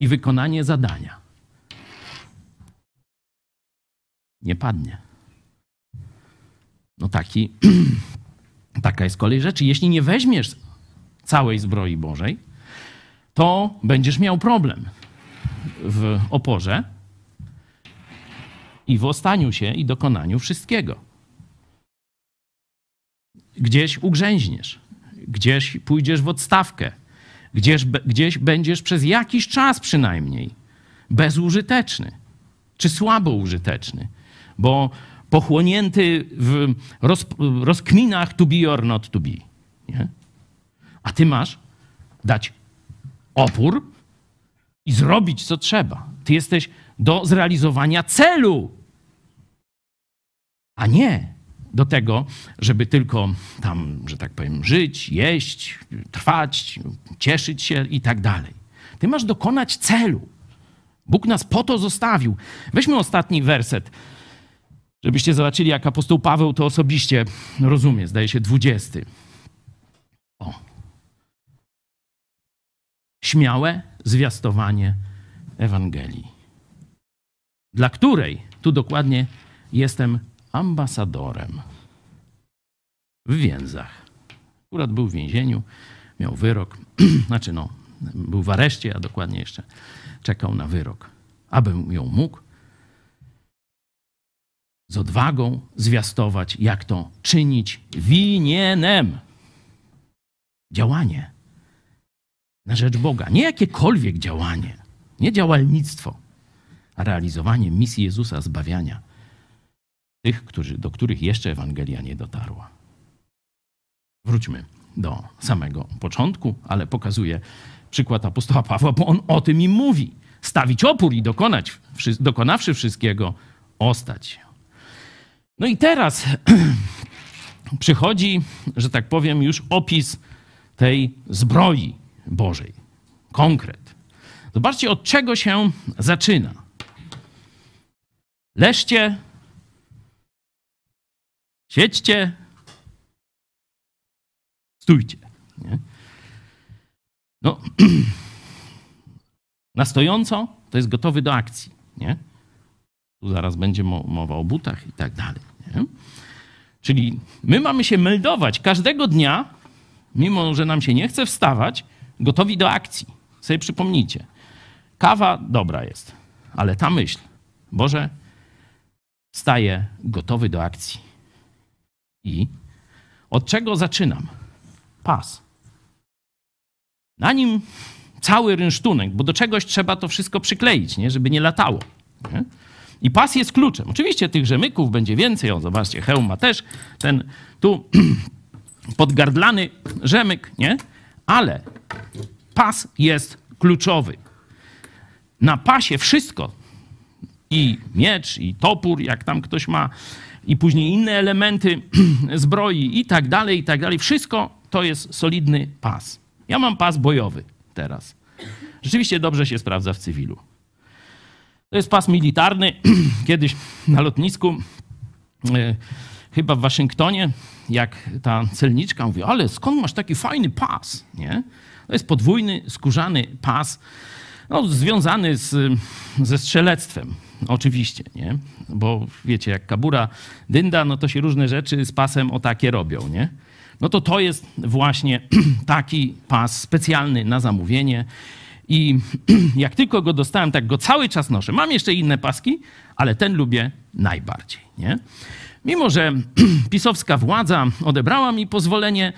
i wykonanie zadania. Nie padnie. No taki, taka jest kolej rzeczy. Jeśli nie weźmiesz całej zbroi Bożej, to będziesz miał problem w oporze i w ostaniu się i dokonaniu wszystkiego. Gdzieś ugrzęźniesz, gdzieś pójdziesz w odstawkę, gdzieś, gdzieś będziesz przez jakiś czas przynajmniej bezużyteczny czy słabo użyteczny, bo pochłonięty w roz, rozkminach to be or not to be. Nie? A ty masz dać opór i zrobić co trzeba. Ty jesteś do zrealizowania celu, a nie do tego, żeby tylko tam, że tak powiem, żyć, jeść, trwać, cieszyć się i tak dalej. Ty masz dokonać celu. Bóg nas po to zostawił. Weźmy ostatni werset, żebyście zobaczyli, jak apostoł Paweł to osobiście rozumie. Zdaje się, dwudziesty. O. Śmiałe zwiastowanie Ewangelii, dla której, tu dokładnie, jestem ambasadorem w więzach. Akurat był w więzieniu, miał wyrok, znaczy no, był w areszcie, a dokładnie jeszcze czekał na wyrok. Abym ją mógł z odwagą zwiastować, jak to czynić winienem. Działanie na rzecz Boga. Nie jakiekolwiek działanie, nie działalnictwo, a realizowanie misji Jezusa zbawiania tych, którzy, do których jeszcze Ewangelia nie dotarła. Wróćmy do samego początku, ale pokazuje przykład apostoła Pawła, bo on o tym im mówi. Stawić opór i dokonać, dokonawszy wszystkiego, ostać. No i teraz przychodzi, że tak powiem, już opis tej zbroi Bożej. Konkret. Zobaczcie, od czego się zaczyna. Leżcie, siedźcie, stójcie. Nie? No, na stojąco to jest gotowy do akcji. Nie? Tu zaraz będzie mowa o butach i tak dalej. Nie? Czyli my mamy się meldować każdego dnia, mimo że nam się nie chce wstawać, gotowi do akcji. Sobie przypomnijcie. Kawa dobra jest, ale ta myśl, Boże, staję gotowy do akcji. I od czego zaczynam? Pas. Na nim cały rynsztunek, bo do czegoś trzeba to wszystko przykleić, nie? żeby nie latało. Nie? I pas jest kluczem. Oczywiście tych rzemyków będzie więcej. O, zobaczcie, hełm ma też ten tu podgardlany rzemyk, nie? Ale pas jest kluczowy. Na pasie wszystko, i miecz, i topór, jak tam ktoś ma, i później inne elementy zbroi i tak dalej, i tak dalej. Wszystko to jest solidny pas. Ja mam pas bojowy teraz. Rzeczywiście dobrze się sprawdza w cywilu. To jest pas militarny. Kiedyś na lotnisku, e, chyba w Waszyngtonie, jak ta celniczka mówi, ale skąd masz taki fajny pas? Nie? To jest podwójny, skórzany pas, no, związany z, ze strzelectwem. Oczywiście, nie? Bo wiecie, jak kabura dynda, no to się różne rzeczy z pasem o takie robią, nie? No to to jest właśnie taki pas specjalny na zamówienie. I jak tylko go dostałem, tak go cały czas noszę. Mam jeszcze inne paski, ale ten lubię najbardziej, nie? Mimo, że pisowska władza odebrała mi pozwolenie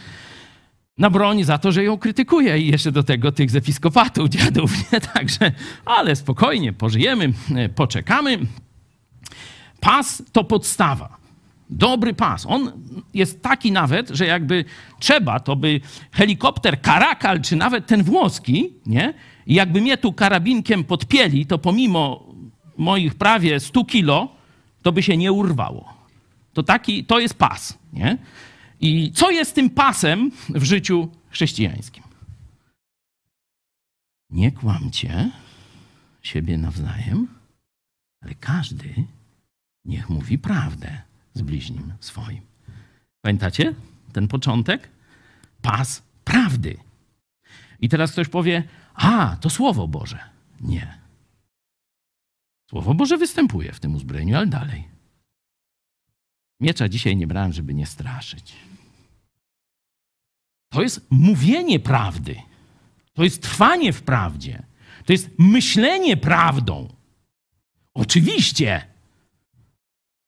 na broń za to, że ją krytykuję i jeszcze do tego tych z episkopatu dziadów, nie? Także, ale spokojnie, pożyjemy, poczekamy. Pas to podstawa. Dobry pas. On jest taki nawet, że jakby trzeba, to by helikopter Karakal, czy nawet ten włoski, nie? I jakby mnie tu karabinkiem podpieli, to pomimo moich prawie 100 kilo, to by się nie urwało. To taki, to jest pas, nie? I co jest tym pasem w życiu chrześcijańskim? Nie kłamcie siebie nawzajem, ale każdy niech mówi prawdę z bliźnim swoim. Pamiętacie ten początek? Pas prawdy. I teraz ktoś powie: A, to Słowo Boże. Nie. Słowo Boże występuje w tym uzbrojeniu, ale dalej. Miecza dzisiaj nie brałem, żeby nie straszyć. To jest mówienie prawdy. To jest trwanie w prawdzie. To jest myślenie prawdą. Oczywiście,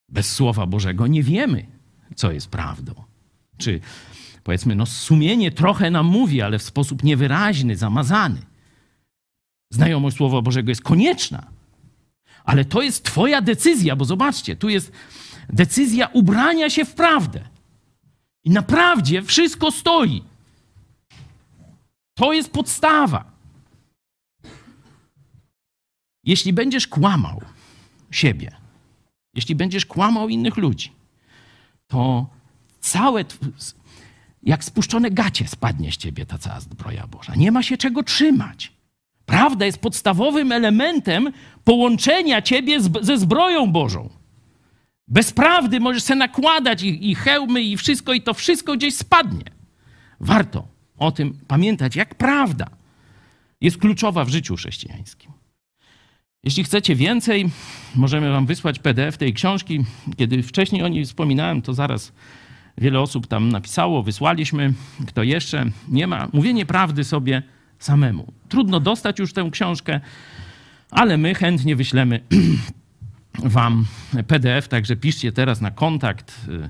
bez Słowa Bożego nie wiemy, co jest prawdą. Czy powiedzmy, no sumienie trochę nam mówi, ale w sposób niewyraźny, zamazany. Znajomość Słowa Bożego jest konieczna, ale to jest Twoja decyzja, bo zobaczcie, tu jest decyzja ubrania się w prawdę. I na prawdzie wszystko stoi. To jest podstawa. Jeśli będziesz kłamał siebie, jeśli będziesz kłamał innych ludzi, to całe, jak spuszczone gacie spadnie z ciebie ta cała zbroja Boża. Nie ma się czego trzymać. Prawda jest podstawowym elementem połączenia ciebie z, ze zbroją Bożą. Bez prawdy możesz sobie nakładać i, i hełmy i wszystko, i to wszystko gdzieś spadnie. Warto o tym pamiętać, jak prawda jest kluczowa w życiu chrześcijańskim. Jeśli chcecie więcej, możemy Wam wysłać PDF tej książki. Kiedy wcześniej o niej wspominałem, to zaraz wiele osób tam napisało, wysłaliśmy. Kto jeszcze nie ma, mówienie prawdy sobie samemu. Trudno dostać już tę książkę, ale my chętnie wyślemy Wam PDF, także piszcie teraz na kontakt y,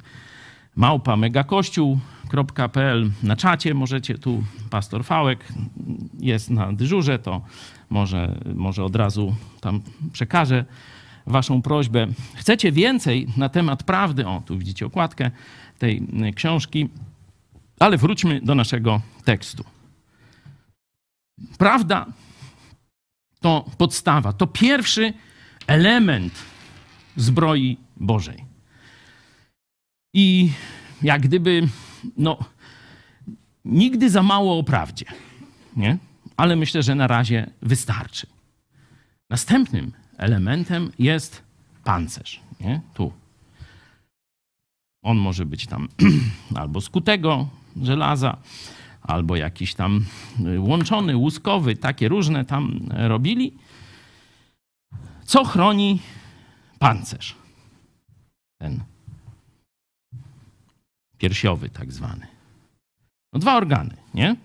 małpa megakościół.pl. Na czacie możecie, tu pastor Fałek jest na dyżurze, to może, może od razu tam przekażę waszą prośbę. Chcecie więcej na temat prawdy? O, tu widzicie okładkę tej książki. Ale wróćmy do naszego tekstu. Prawda to podstawa, to pierwszy element zbroi Bożej. I jak gdyby, no, nigdy za mało o prawdzie, nie? Ale myślę, że na razie wystarczy. Następnym elementem jest pancerz, nie? Tu. On może być tam albo z kutego żelaza, albo jakiś tam łączony, łuskowy, takie różne tam robili. Co chroni pancerz? Ten piersiowy tak zwany. No dwa organy, nie?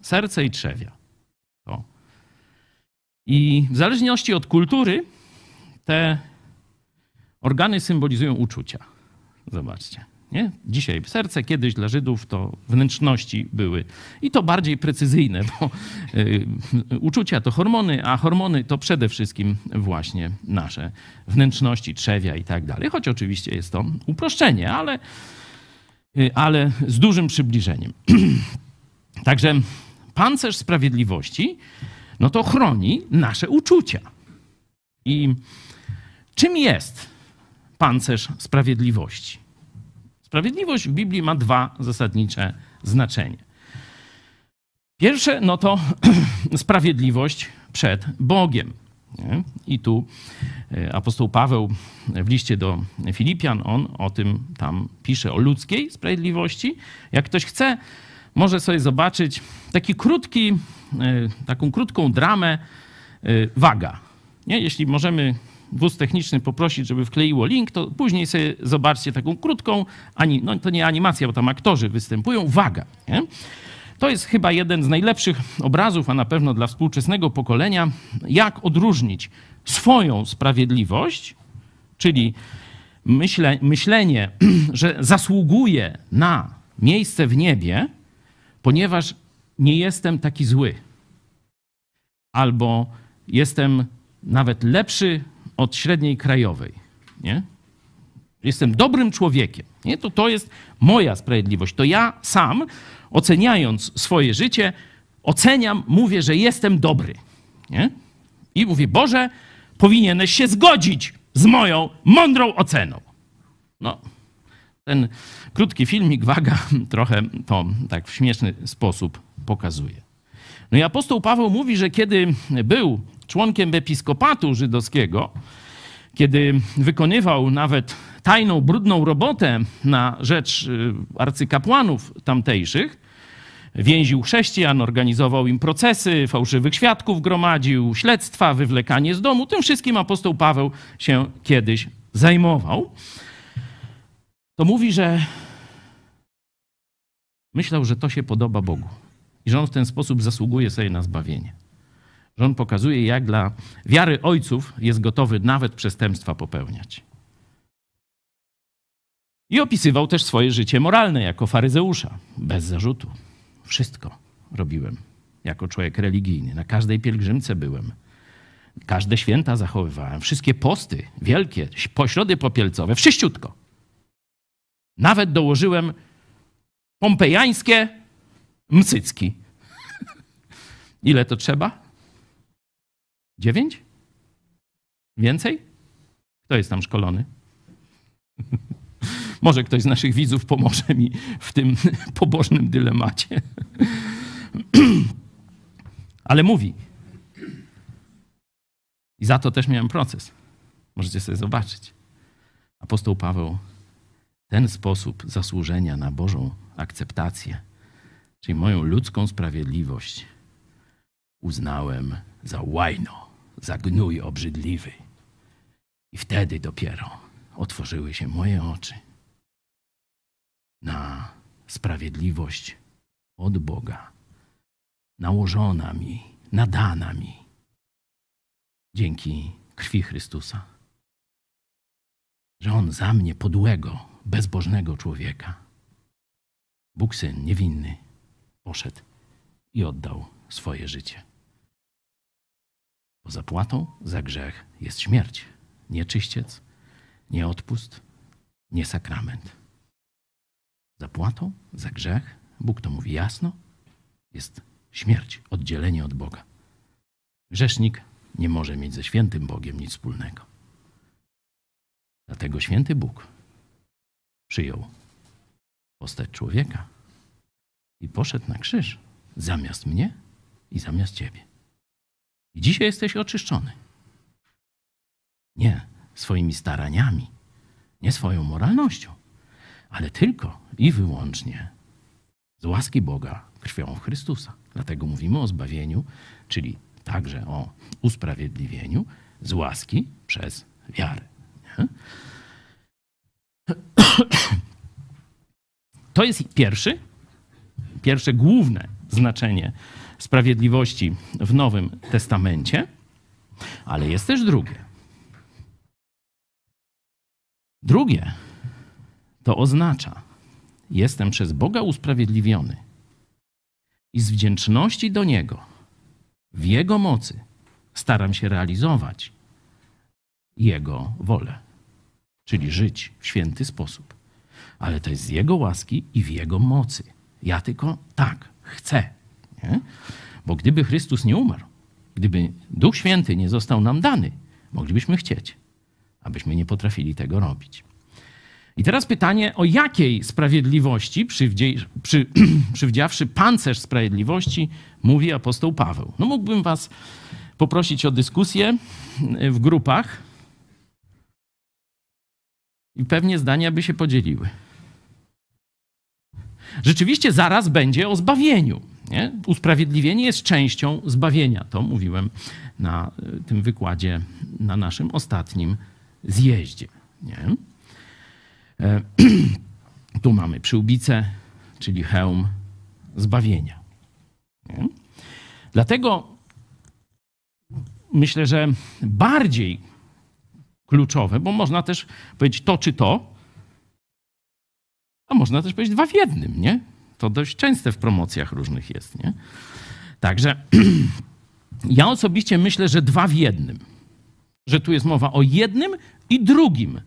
Serce i trzewia. To. I w zależności od kultury te organy symbolizują uczucia. Zobaczcie. Nie? Dzisiaj serce, kiedyś dla Żydów to wnętrzności były. I to bardziej precyzyjne, bo y, uczucia to hormony, a hormony to przede wszystkim właśnie nasze wnętrzności, trzewia i tak dalej. Choć oczywiście jest to uproszczenie, ale Y, ale z dużym przybliżeniem. Także pancerz sprawiedliwości, no to chroni nasze uczucia. I czym jest pancerz sprawiedliwości? Sprawiedliwość w Biblii ma dwa zasadnicze znaczenia. Pierwsze, no to sprawiedliwość przed Bogiem. I tu e, apostoł Paweł w liście do Filipian, on o tym tam pisze, o ludzkiej sprawiedliwości. Jak ktoś chce, może sobie zobaczyć taki krótki, e, taką krótką dramę e, Waga. Nie? Jeśli możemy wóz techniczny poprosić, żeby wkleiło link, to później sobie zobaczcie taką krótką, ani, no to nie animacja, bo tam aktorzy występują, Waga. Nie? To jest chyba jeden z najlepszych obrazów, a na pewno dla współczesnego pokolenia, jak odróżnić swoją sprawiedliwość, czyli myśle, myślenie, że zasługuje na miejsce w niebie, ponieważ nie jestem taki zły, albo jestem nawet lepszy od średniej krajowej. Nie? Jestem dobrym człowiekiem. Nie? To, to jest moja sprawiedliwość. To ja sam oceniając swoje życie, oceniam, mówię, że jestem dobry. Nie? I mówię, Boże, powinieneś się zgodzić z moją mądrą oceną. No, ten krótki filmik, waga, trochę to tak w śmieszny sposób pokazuje. No i apostoł Paweł mówi, że kiedy był członkiem episkopatu żydowskiego, kiedy wykonywał nawet tajną, brudną robotę na rzecz y, arcykapłanów tamtejszych, więził chrześcijan, organizował im procesy, fałszywych świadków gromadził, śledztwa, wywlekanie z domu. Tym wszystkim apostoł Paweł się kiedyś zajmował. To mówi, że myślał, że to się podoba Bogu i że on w ten sposób zasługuje sobie na zbawienie. Że on pokazuje, jak dla wiary ojców jest gotowy nawet przestępstwa popełniać. I opisywał też swoje życie moralne jako faryzeusza, bez zarzutu. Wszystko robiłem jako człowiek religijny. Na każdej pielgrzymce byłem. Każde święta zachowywałem. Wszystkie posty wielkie, pośrody popielcowe, wszyściutko. Nawet dołożyłem pompejańskie mcycki. Ile to trzeba? Dziewięć? Więcej? Kto jest tam szkolony? Może ktoś z naszych widzów pomoże mi w tym pobożnym dylemacie. Ale mówi. I za to też miałem proces. Możecie sobie zobaczyć. Apostoł Paweł ten sposób zasłużenia na Bożą akceptację, czyli moją ludzką sprawiedliwość, uznałem za łajno, za gnój obrzydliwy. I wtedy dopiero otworzyły się moje oczy na sprawiedliwość od Boga, nałożona mi, nadana mi dzięki krwi Chrystusa. Że On za mnie, podłego, bezbożnego człowieka, Bóg Syn niewinny, poszedł i oddał swoje życie. Bo zapłatą za grzech jest śmierć, nie czyściec, nie odpust, nie sakrament. Zapłatą za grzech, Bóg to mówi jasno, jest śmierć, oddzielenie od Boga. Grzesznik nie może mieć ze świętym Bogiem nic wspólnego. Dlatego święty Bóg przyjął postać człowieka i poszedł na krzyż zamiast mnie i zamiast ciebie. I dzisiaj jesteś oczyszczony. Nie swoimi staraniami, nie swoją moralnością, ale tylko i wyłącznie z łaski Boga krwią Chrystusa. Dlatego mówimy o zbawieniu, czyli także o usprawiedliwieniu z łaski przez wiarę. Nie? To jest pierwszy, pierwsze główne znaczenie sprawiedliwości w Nowym Testamencie, ale jest też drugie. Drugie to oznacza, jestem przez Boga usprawiedliwiony i z wdzięczności do Niego, w Jego mocy, staram się realizować Jego wolę, czyli żyć w święty sposób. Ale to jest z Jego łaski i w Jego mocy. Ja tylko tak chcę. Nie? Bo gdyby Chrystus nie umarł, gdyby Duch Święty nie został nam dany, moglibyśmy chcieć, abyśmy nie potrafili tego robić. I teraz pytanie, o jakiej sprawiedliwości, przy, przywdziawszy pancerz sprawiedliwości, mówi apostoł Paweł. No mógłbym was poprosić o dyskusję w grupach i pewnie zdania by się podzieliły. Rzeczywiście zaraz będzie o zbawieniu. Nie? Usprawiedliwienie jest częścią zbawienia. To mówiłem na tym wykładzie, na naszym ostatnim zjeździe. Nie? E, tu mamy przyłbicę, czyli hełm zbawienia. Nie? Dlatego myślę, że bardziej kluczowe, bo można też powiedzieć to czy to, a można też powiedzieć dwa w jednym, nie? To dość częste w promocjach różnych jest, nie? Także ja osobiście myślę, że dwa w jednym. Że tu jest mowa o jednym i drugim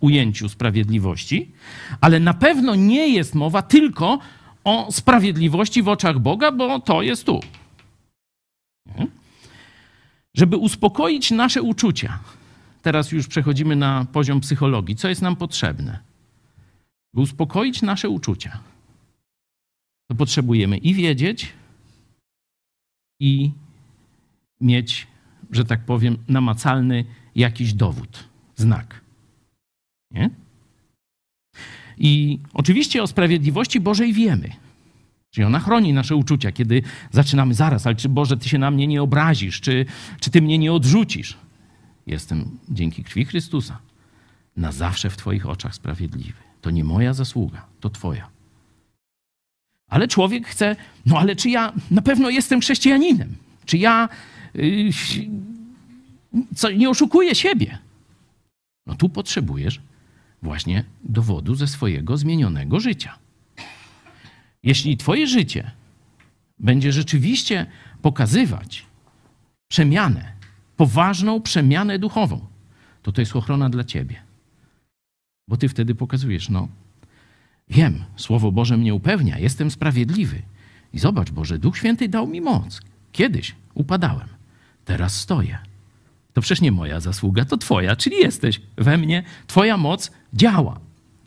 ujęciu sprawiedliwości, ale na pewno nie jest mowa tylko o sprawiedliwości w oczach Boga, bo to jest tu. Nie? Żeby uspokoić nasze uczucia, teraz już przechodzimy na poziom psychologii, co jest nam potrzebne? By uspokoić nasze uczucia, to potrzebujemy i wiedzieć, i mieć, że tak powiem, namacalny jakiś dowód, znak. Nie? I oczywiście o sprawiedliwości Bożej wiemy. Czyli ona chroni nasze uczucia, kiedy zaczynamy zaraz, ale czy Boże, Ty się na mnie nie obrazisz, czy, czy Ty mnie nie odrzucisz? Jestem dzięki krwi Chrystusa na zawsze w Twoich oczach sprawiedliwy. To nie moja zasługa, to Twoja. Ale człowiek chce, no ale czy ja na pewno jestem chrześcijaninem? Czy ja yy, co, nie oszukuję siebie? No tu potrzebujesz właśnie dowodu ze swojego zmienionego życia. Jeśli Twoje życie będzie rzeczywiście pokazywać przemianę, poważną przemianę duchową, to to jest ochrona dla Ciebie. Bo Ty wtedy pokazujesz, no, wiem, Słowo Boże mnie upewnia, jestem sprawiedliwy. I zobacz, Boże, Duch Święty dał mi moc. Kiedyś upadałem, teraz stoję. To przecież nie moja zasługa, to Twoja, czyli jesteś we mnie, Twoja moc działa.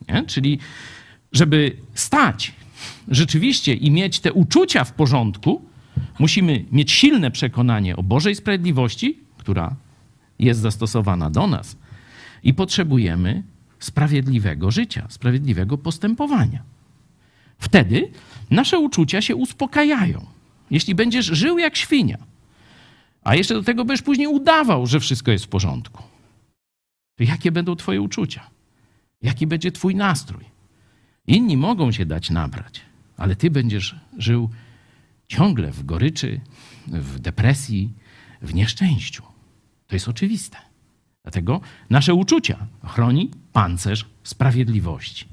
Nie? Czyli, żeby stać rzeczywiście i mieć te uczucia w porządku, musimy mieć silne przekonanie o Bożej sprawiedliwości, która jest zastosowana do nas, i potrzebujemy sprawiedliwego życia, sprawiedliwego postępowania. Wtedy nasze uczucia się uspokajają. Jeśli będziesz żył jak świnia, a jeszcze do tego będziesz później udawał, że wszystko jest w porządku, to jakie będą Twoje uczucia? Jaki będzie Twój nastrój? Inni mogą się dać nabrać, ale Ty będziesz żył ciągle w goryczy, w depresji, w nieszczęściu. To jest oczywiste. Dlatego nasze uczucia chroni pancerz sprawiedliwości.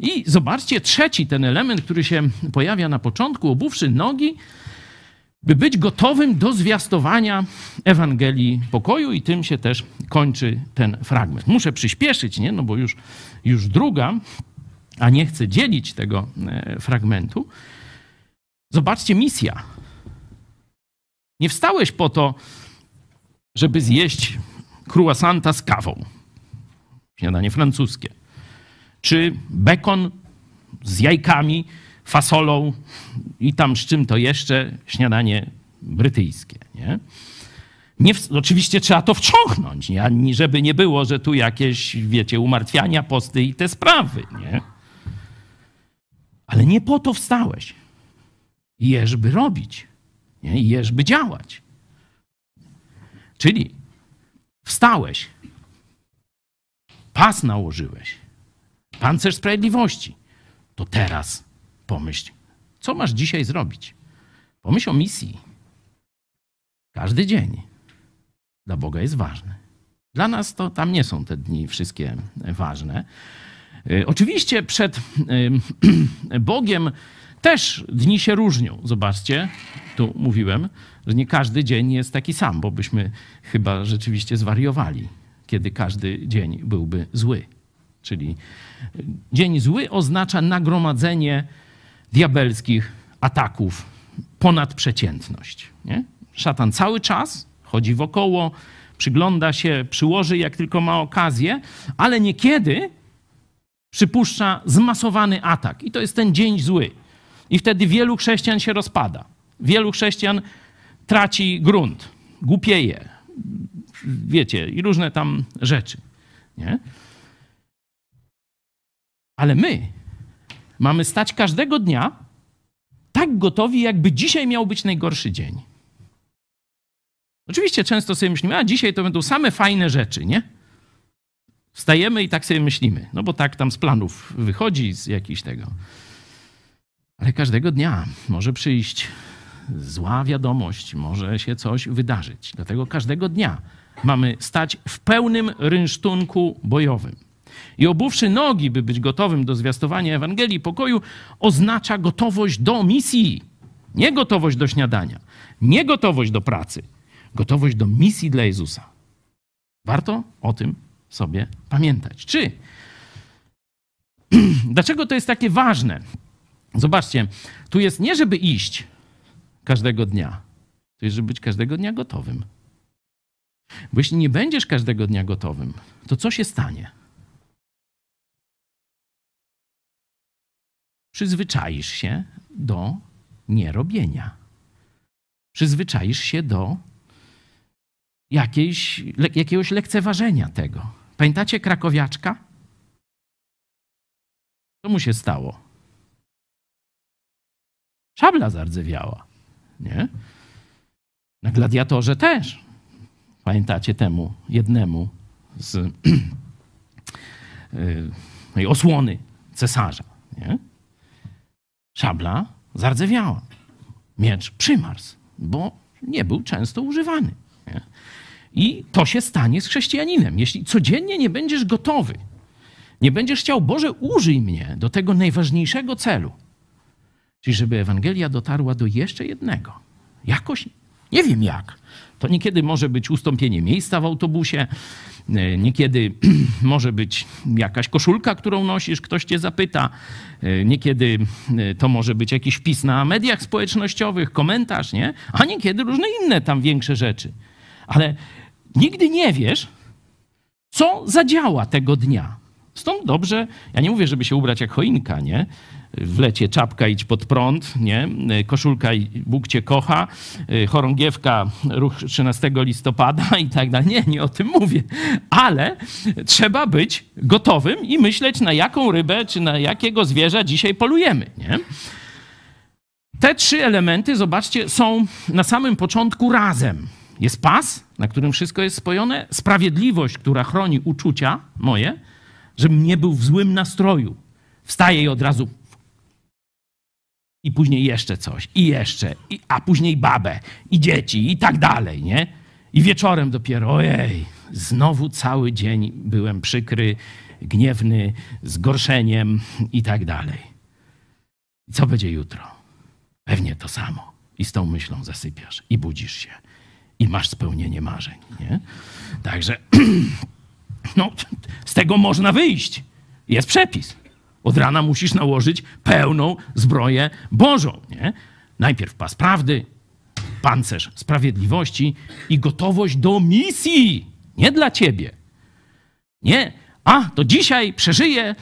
I zobaczcie, trzeci ten element, który się pojawia na początku, obuwszy nogi, by być gotowym do zwiastowania Ewangelii pokoju, i tym się też kończy ten fragment. Muszę przyspieszyć, nie? No bo już, już druga, a nie chcę dzielić tego e, fragmentu. Zobaczcie, misja. Nie wstałeś po to, żeby zjeść croissanta z kawą, śniadanie francuskie, czy bekon z jajkami, fasolą i tam z czym to jeszcze, śniadanie brytyjskie. Nie? Nie, oczywiście trzeba to wciągnąć, nie? Ani żeby nie było, że tu jakieś, wiecie, umartwiania, posty i te sprawy, nie? Ale nie po to wstałeś. Jesz, by robić. Nie? Jesz, by działać. Czyli wstałeś, pas nałożyłeś, pancerz sprawiedliwości, to teraz pomyśl, co masz dzisiaj zrobić. Pomyśl o misji. Każdy dzień dla Boga jest ważny. Dla nas to tam nie są te dni wszystkie ważne. Y, Oczywiście przed y, Bogiem też dni się różnią. Zobaczcie, tu mówiłem, że nie każdy dzień jest taki sam, bo byśmy chyba rzeczywiście zwariowali, kiedy każdy dzień byłby zły. Czyli y, dzień zły oznacza nagromadzenie diabelskich ataków ponad przeciętność. Nie? Szatan cały czas chodzi wokoło, przygląda się, przyłoży jak tylko ma okazję, ale niekiedy przypuszcza zmasowany atak. I to jest ten dzień zły. I wtedy wielu chrześcijan się rozpada. Wielu chrześcijan traci grunt, głupieje, wiecie, i różne tam rzeczy. Nie? Ale my mamy stać każdego dnia tak gotowi, jakby dzisiaj miał być najgorszy dzień. Oczywiście często sobie myślimy, a dzisiaj to będą same fajne rzeczy, nie? Wstajemy i tak sobie myślimy, no bo tak tam z planów wychodzi, z jakichś tego. Ale każdego dnia może przyjść zła wiadomość, może się coś wydarzyć. Dlatego każdego dnia mamy stać w pełnym rynsztunku bojowym. I obuwszy nogi, by być gotowym do zwiastowania Ewangelii pokoju, oznacza gotowość do misji. Nie gotowość do śniadania, nie gotowość do pracy, gotowość do misji dla Jezusa. Warto o tym sobie pamiętać. Czy? Dlaczego to jest takie ważne? Zobaczcie, tu jest nie, żeby iść każdego dnia, to jest, żeby być każdego dnia gotowym. Bo jeśli nie będziesz każdego dnia gotowym, to co się stanie? Przyzwyczaisz się do nierobienia. przyzwyczaisz się do jakiejś, le, jakiegoś lekceważenia tego. Pamiętacie krakowiaczka? Co mu się stało? Szabla zardzewiała, nie? Na gladiatorze też. Pamiętacie temu jednemu z y, osłony cesarza, nie? Szabla zardzewiała. Miecz przymarzł, bo nie był często używany. Nie? I to się stanie z chrześcijaninem. Jeśli codziennie nie będziesz gotowy, nie będziesz chciał, Boże, użyj mnie do tego najważniejszego celu, czyli żeby Ewangelia dotarła do jeszcze jednego. Jakoś, nie wiem jak. To niekiedy może być ustąpienie miejsca w autobusie, e, niekiedy może być jakaś koszulka, którą nosisz, ktoś cię zapyta, e, niekiedy e, to może być jakiś wpis na mediach społecznościowych, komentarz, nie? A niekiedy różne inne tam większe rzeczy. Ale nigdy nie wiesz, co zadziała tego dnia. Stąd dobrze, ja nie mówię, żeby się ubrać jak choinka, nie? W lecie czapka idź pod prąd, nie? Koszulka i Bóg cię kocha, chorągiewka ruch 13 listopada i tak dalej. Nie, nie o tym mówię. Ale trzeba być gotowym i myśleć, na jaką rybę czy na jakiego zwierza dzisiaj polujemy, nie? Te trzy elementy, zobaczcie, są na samym początku razem. Jest pas, na którym wszystko jest spojone, sprawiedliwość, która chroni uczucia moje, żebym nie był w złym nastroju. Wstaję i od razu. I później jeszcze coś, i jeszcze, i, a później babę, i dzieci, i tak dalej, nie? I wieczorem dopiero, ojej, znowu cały dzień byłem przykry, gniewny, zgorszeniem i tak dalej. I co będzie jutro? Pewnie to samo. I z tą myślą zasypiasz i budzisz się i masz spełnienie marzeń, nie? Także no, z tego można wyjść. Jest przepis. Od rana musisz nałożyć pełną zbroję Bożą. Nie? Najpierw pas prawdy, pancerz sprawiedliwości i gotowość do misji. Nie dla ciebie. Nie, a to dzisiaj przeżyję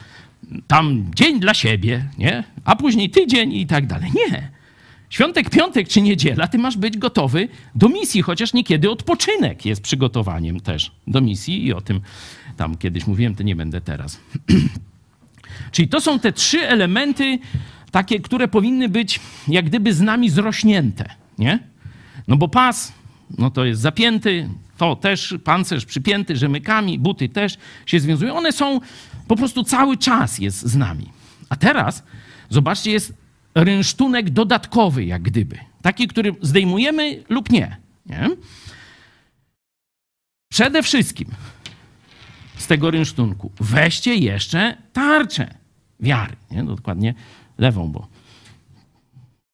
tam dzień dla siebie, nie? a później tydzień i tak dalej. Nie. Świątek, piątek czy niedziela, ty masz być gotowy do misji, chociaż niekiedy odpoczynek jest przygotowaniem też do misji i o tym tam kiedyś mówiłem, to nie będę teraz. Czyli to są te trzy elementy, takie, które powinny być jak gdyby z nami zrośnięte, nie? No bo pas, no to jest zapięty, to też pancerz przypięty rzemykami, buty też się związują. One są po prostu cały czas jest z nami. A teraz, zobaczcie, jest rynsztunek dodatkowy, jak gdyby. Taki, który zdejmujemy lub nie. nie? Przede wszystkim z tego rynsztunku weźcie jeszcze tarczę wiary. Nie? No, dokładnie lewą, bo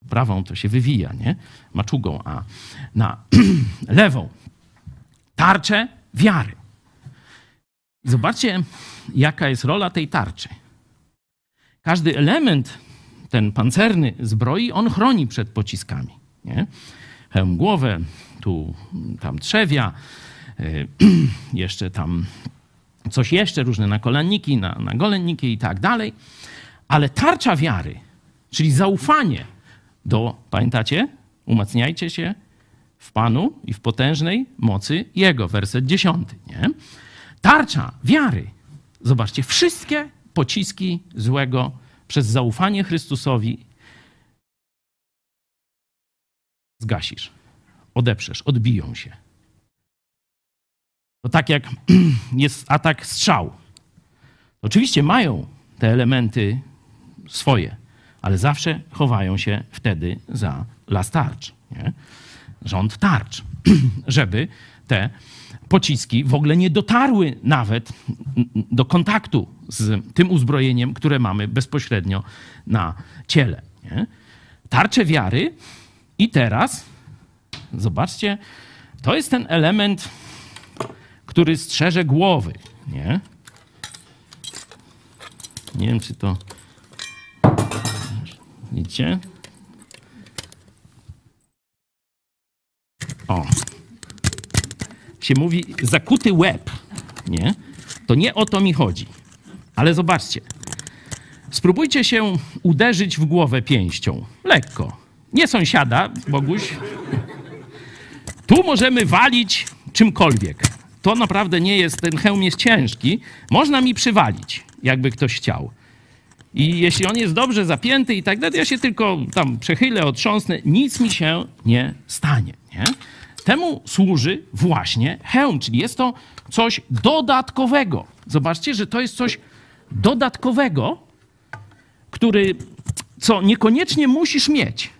prawą to się wywija, nie? Maczugą, a na lewą tarczę wiary. Zobaczcie, jaka jest rola tej tarczy. Każdy element, ten pancerny zbroi, on chroni przed pociskami. Nie? Hełm głowę, tu tam trzewia, jeszcze tam coś jeszcze, różne nakolanniki, na, na golenniki i tak dalej. Ale tarcza wiary, czyli zaufanie do, pamiętacie? Umacniajcie się w Panu i w potężnej mocy Jego. Werset dziesiąty, nie? Tarcza wiary. Zobaczcie, wszystkie pociski złego przez zaufanie Chrystusowi zgasisz, odeprzesz, odbiją się. To tak jak jest atak strzał. Oczywiście mają te elementy swoje, ale zawsze chowają się wtedy za las tarcz, nie? rząd tarcz, żeby te pociski w ogóle nie dotarły nawet do kontaktu z tym uzbrojeniem, które mamy bezpośrednio na ciele. Nie? Tarcze wiary i teraz, zobaczcie, to jest ten element, który strzeże głowy. Nie? Nie wiem, czy to. Widzicie? O. Się mówi zakuty łeb. Nie? To nie o to mi chodzi. Ale zobaczcie. Spróbujcie się uderzyć w głowę pięścią. Lekko. Nie sąsiada, Boguś. Tu możemy walić czymkolwiek. To naprawdę nie jest, ten hełm jest ciężki. Można mi przywalić, jakby ktoś chciał. I jeśli on jest dobrze zapięty i tak dalej, ja się tylko tam przechylę, otrząsnę, nic mi się nie stanie. Nie? Temu służy właśnie hełm, czyli jest to coś dodatkowego. Zobaczcie, że to jest coś dodatkowego, który, co niekoniecznie musisz mieć.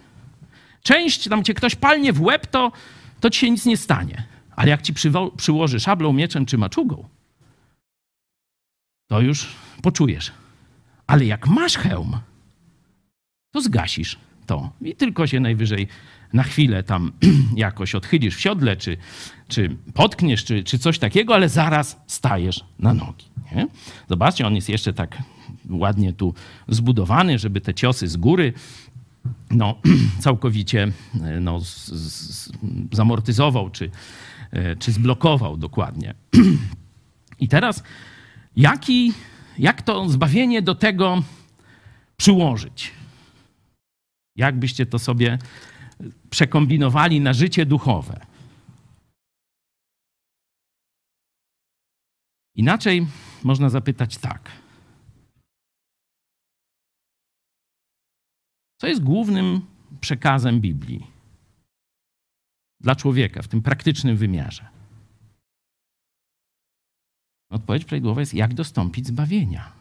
Część, tam cię ktoś palnie w łeb, to, to ci się nic nie stanie. Ale jak ci przywo- przyłoży szablą, mieczem czy maczugą, to już poczujesz. Ale jak masz hełm, to zgasisz to i tylko się najwyżej na chwilę tam jakoś odchylisz w siodle, czy, czy potkniesz, czy, czy coś takiego, ale zaraz stajesz na nogi. Nie? Zobaczcie, on jest jeszcze tak ładnie tu zbudowany, żeby te ciosy z góry no, całkowicie e, no, z, z, zamortyzował, czy, e, czy zblokował dokładnie. I teraz jaki, jak to zbawienie do tego przyłożyć? Jak byście to sobie przekombinowali na życie duchowe? Inaczej można zapytać tak. Co jest głównym przekazem Biblii dla człowieka w tym praktycznym wymiarze? Odpowiedź prawidłowa jest, jak dostąpić zbawienia.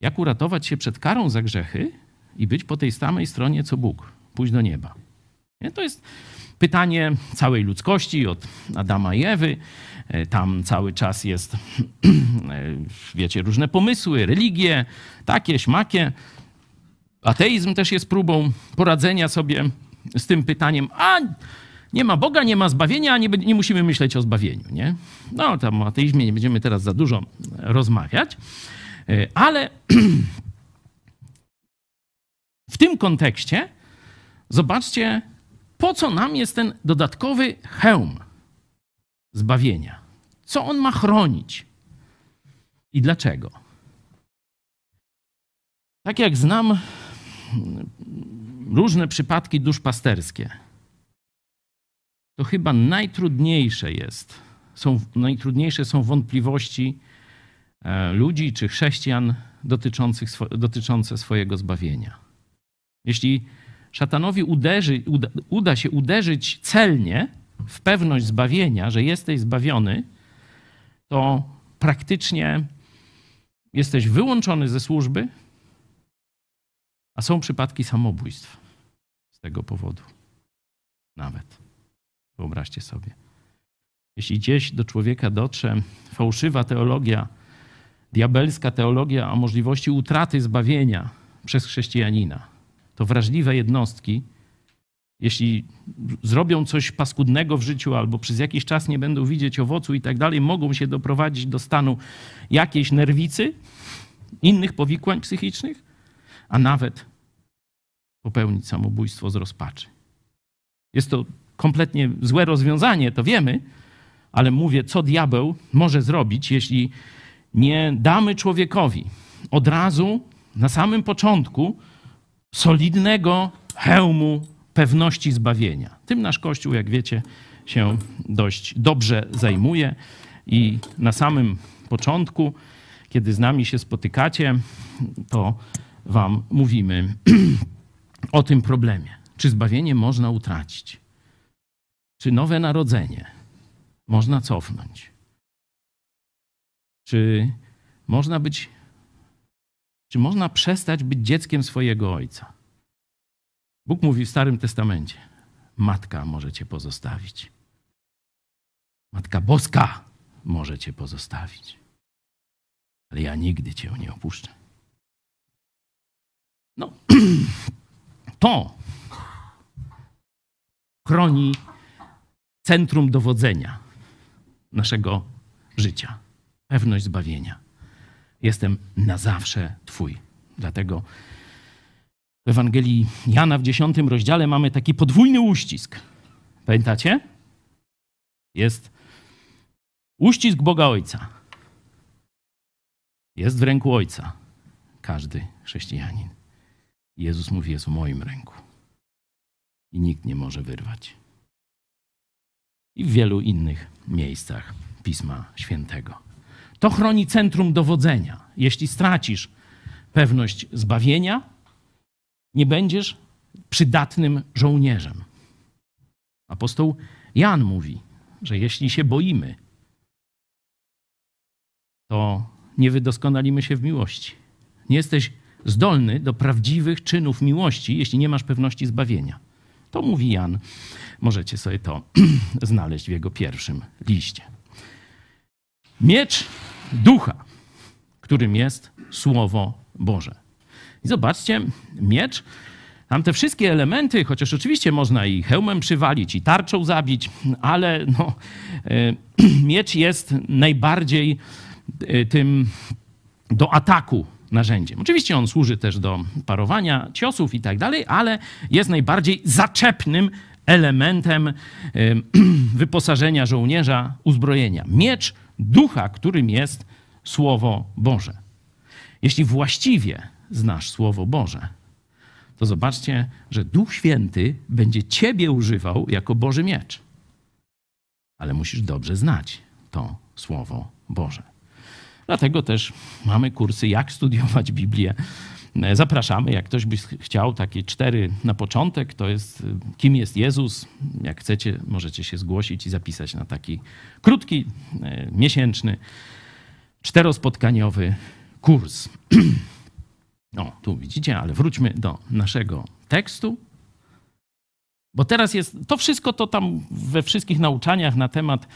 Jak uratować się przed karą za grzechy i być po tej samej stronie co Bóg, pójść do nieba. Nie? To jest pytanie całej ludzkości, od Adama i Ewy. E, Tam cały czas jest, e, wiecie, różne pomysły, religie, takie, śmakie. Ateizm też jest próbą poradzenia sobie z tym pytaniem, a nie ma Boga, nie ma zbawienia, nie, nie musimy myśleć o zbawieniu. Nie? No, tam o ateizmie nie będziemy teraz za dużo rozmawiać, E, ale w tym kontekście zobaczcie, po co nam jest ten dodatkowy hełm zbawienia. Co on ma chronić i dlaczego? Tak jak znam różne przypadki duszpasterskie, to chyba najtrudniejsze jest, są, najtrudniejsze są wątpliwości e, ludzi czy chrześcijan dotyczących, dotyczące swojego zbawienia. Jeśli szatanowi uderzy, uda, uda się uderzyć celnie w pewność zbawienia, że jesteś zbawiony, to praktycznie jesteś wyłączony ze służby, a są przypadki samobójstw z tego powodu. Nawet. Wyobraźcie sobie. Jeśli gdzieś do człowieka dotrze fałszywa teologia, diabelska teologia o możliwości utraty zbawienia przez chrześcijanina, to wrażliwe jednostki, jeśli zrobią coś paskudnego w życiu albo przez jakiś czas nie będą widzieć owocu i tak dalej, mogą się doprowadzić do stanu jakiejś nerwicy, innych powikłań psychicznych, a nawet popełnić samobójstwo z rozpaczy. Jest to kompletnie złe rozwiązanie, to wiemy, ale mówię, co diabeł może zrobić, jeśli nie damy człowiekowi od razu, na samym początku, solidnego hełmu pewności zbawienia. Tym nasz Kościół, jak wiecie, się dość dobrze zajmuje i na samym początku, kiedy z nami się spotykacie, to wam mówimy o tym problemie. Czy zbawienie można utracić? Czy nowe narodzenie można cofnąć? Czy można być, czy można przestać być dzieckiem swojego ojca? Bóg mówi w Starym Testamencie: Matka może cię pozostawić. Matka Boska może cię pozostawić. Ale ja nigdy cię nie opuszczę. No, to chroni centrum dowodzenia naszego życia. Pewność zbawienia. Jestem na zawsze Twój. Dlatego w Ewangelii Jana w dziesiątym rozdziale mamy taki podwójny uścisk. Pamiętacie? Jest uścisk Boga Ojca. Jest w ręku Ojca każdy chrześcijanin. Jezus mówi, jest w moim ręku. I nikt nie może wyrwać. i w wielu innych miejscach Pisma Świętego. To chroni centrum dowodzenia. Jeśli stracisz pewność zbawienia, nie będziesz przydatnym żołnierzem. Apostoł Jan mówi, że jeśli się boimy, to nie wydoskonalimy się w miłości. Nie jesteś zdolny do prawdziwych czynów miłości, jeśli nie masz pewności zbawienia. To mówi Jan. Możecie sobie to znaleźć w jego pierwszym liście. Miecz ducha, którym jest Słowo Boże. I zobaczcie, miecz, tam te wszystkie elementy, chociaż oczywiście można i hełmem przywalić, i tarczą zabić, ale no, e, miecz jest najbardziej e, tym do ataku narzędziem. Oczywiście on służy też do parowania ciosów i tak dalej, ale jest najbardziej zaczepnym elementem wyposażenia żołnierza, uzbrojenia. Miecz ducha, którym jest Słowo Boże. Jeśli właściwie znasz Słowo Boże, to zobaczcie, że Duch Święty będzie ciebie używał jako Boży miecz. Ale musisz dobrze znać to Słowo Boże. Dlatego też mamy kursy, jak studiować Biblię. Zapraszamy, jak ktoś by chciał, takie cztery na początek, to jest kim jest Jezus. Jak chcecie, możecie się zgłosić i zapisać na taki krótki, e, miesięczny, czterospotkaniowy kurs. O, tu widzicie, ale wróćmy do naszego tekstu. Bo teraz jest to wszystko, to tam we wszystkich nauczaniach na temat,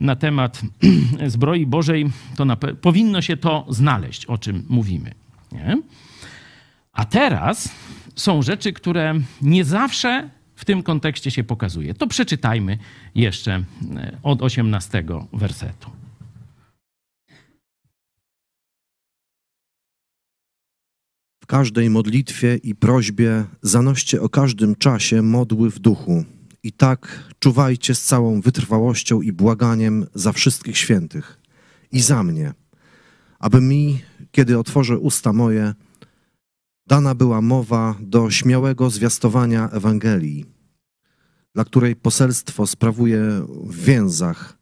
na temat zbroi Bożej, to na, powinno się to znaleźć, o czym mówimy. Nie? A teraz są rzeczy, które nie zawsze w tym kontekście się pokazuje. To przeczytajmy jeszcze e, od 18 wersetu. W każdej modlitwie i prośbie zanoście o każdym czasie modły w duchu. I tak czuwajcie z całą wytrwałością i błaganiem za wszystkich świętych i za mnie, aby mi, kiedy otworzę usta moje, dana była mowa do śmiałego zwiastowania Ewangelii, dla której poselstwo sprawuję w więzach,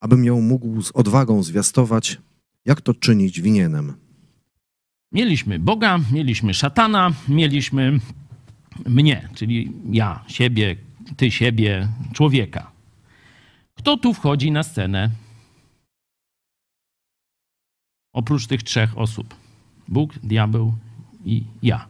abym ją mógł z odwagą zwiastować, jak to czynić winienem. Mieliśmy Boga, mieliśmy szatana, mieliśmy mnie, czyli ja, siebie, ty siebie, człowieka. Kto tu wchodzi na scenę? Oprócz tych trzech osób: Bóg, diabeł i ja.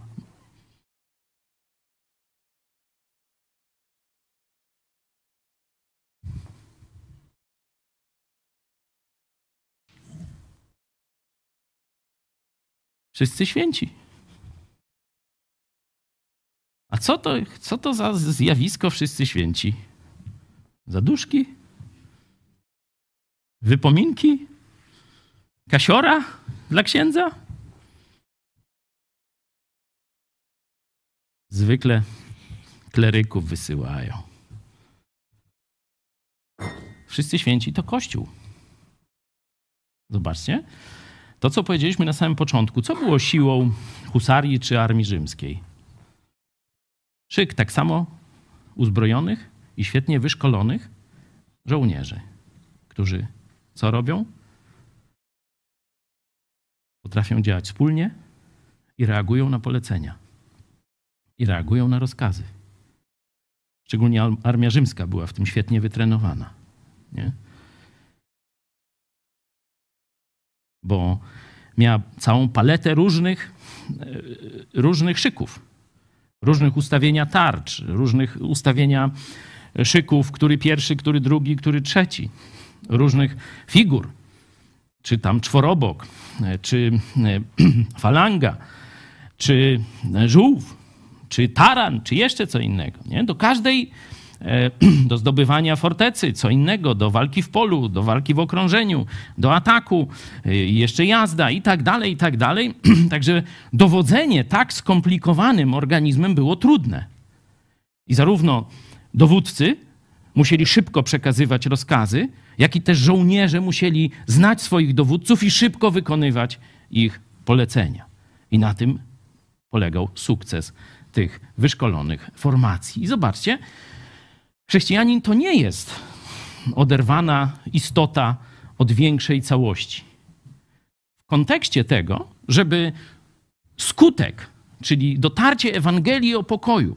Wszyscy święci. A co to, co to za zjawisko wszyscy święci? Zaduszki? Wypominki? Kasiora dla księdza? Zwykle kleryków wysyłają. Wszyscy święci to Kościół. Zobaczcie. To, co powiedzieliśmy na samym początku, co było siłą husarii czy armii rzymskiej? Szyk tak samo uzbrojonych i świetnie wyszkolonych żołnierzy, którzy co robią? Potrafią działać wspólnie i reagują na polecenia. I reagują na rozkazy. Szczególnie armia rzymska była w tym świetnie wytrenowana. Nie? bo miała całą paletę różnych, e, różnych szyków, różnych ustawienia tarcz, różnych ustawienia szyków, który pierwszy, który drugi, który trzeci, różnych figur, czy tam czworobok, czy e, falanga, czy żółw, czy taran, czy jeszcze co innego. Nie? Do każdej do zdobywania fortecy, co innego, do walki w polu, do walki w okrążeniu, do ataku, e, jeszcze jazda i tak dalej, i tak dalej. Także dowodzenie tak skomplikowanym organizmem było trudne. I zarówno dowódcy musieli szybko przekazywać rozkazy, jak i też żołnierze musieli znać swoich dowódców i szybko wykonywać ich polecenia. I na tym polegał sukces tych wyszkolonych formacji. I zobaczcie, Chrześcijanin to nie jest oderwana istota od większej całości. W kontekście tego, żeby skutek, czyli dotarcie Ewangelii o pokoju,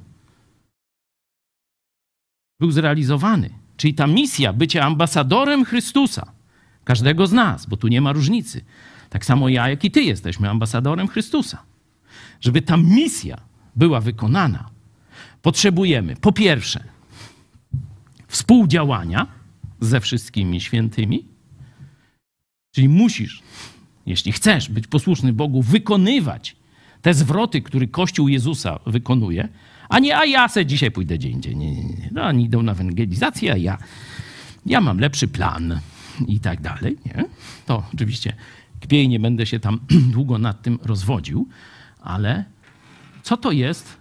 był zrealizowany. Czyli ta misja bycia ambasadorem Chrystusa, każdego z nas, bo tu nie ma różnicy. Tak samo ja, jak i ty jesteśmy ambasadorem Chrystusa. Żeby ta misja była wykonana, potrzebujemy po pierwsze współdziałania ze wszystkimi świętymi, czyli musisz, jeśli chcesz być posłuszny Bogu, wykonywać te zwroty, które Kościół Jezusa wykonuje, a nie, a ja se dzisiaj pójdę gdzie indziej. Nie, nie, nie. No, oni idą na ewangelizację, a ja, ja mam lepszy plan i tak dalej. Nie? To oczywiście kpiej, nie będę się tam długo nad tym rozwodził, ale co to jest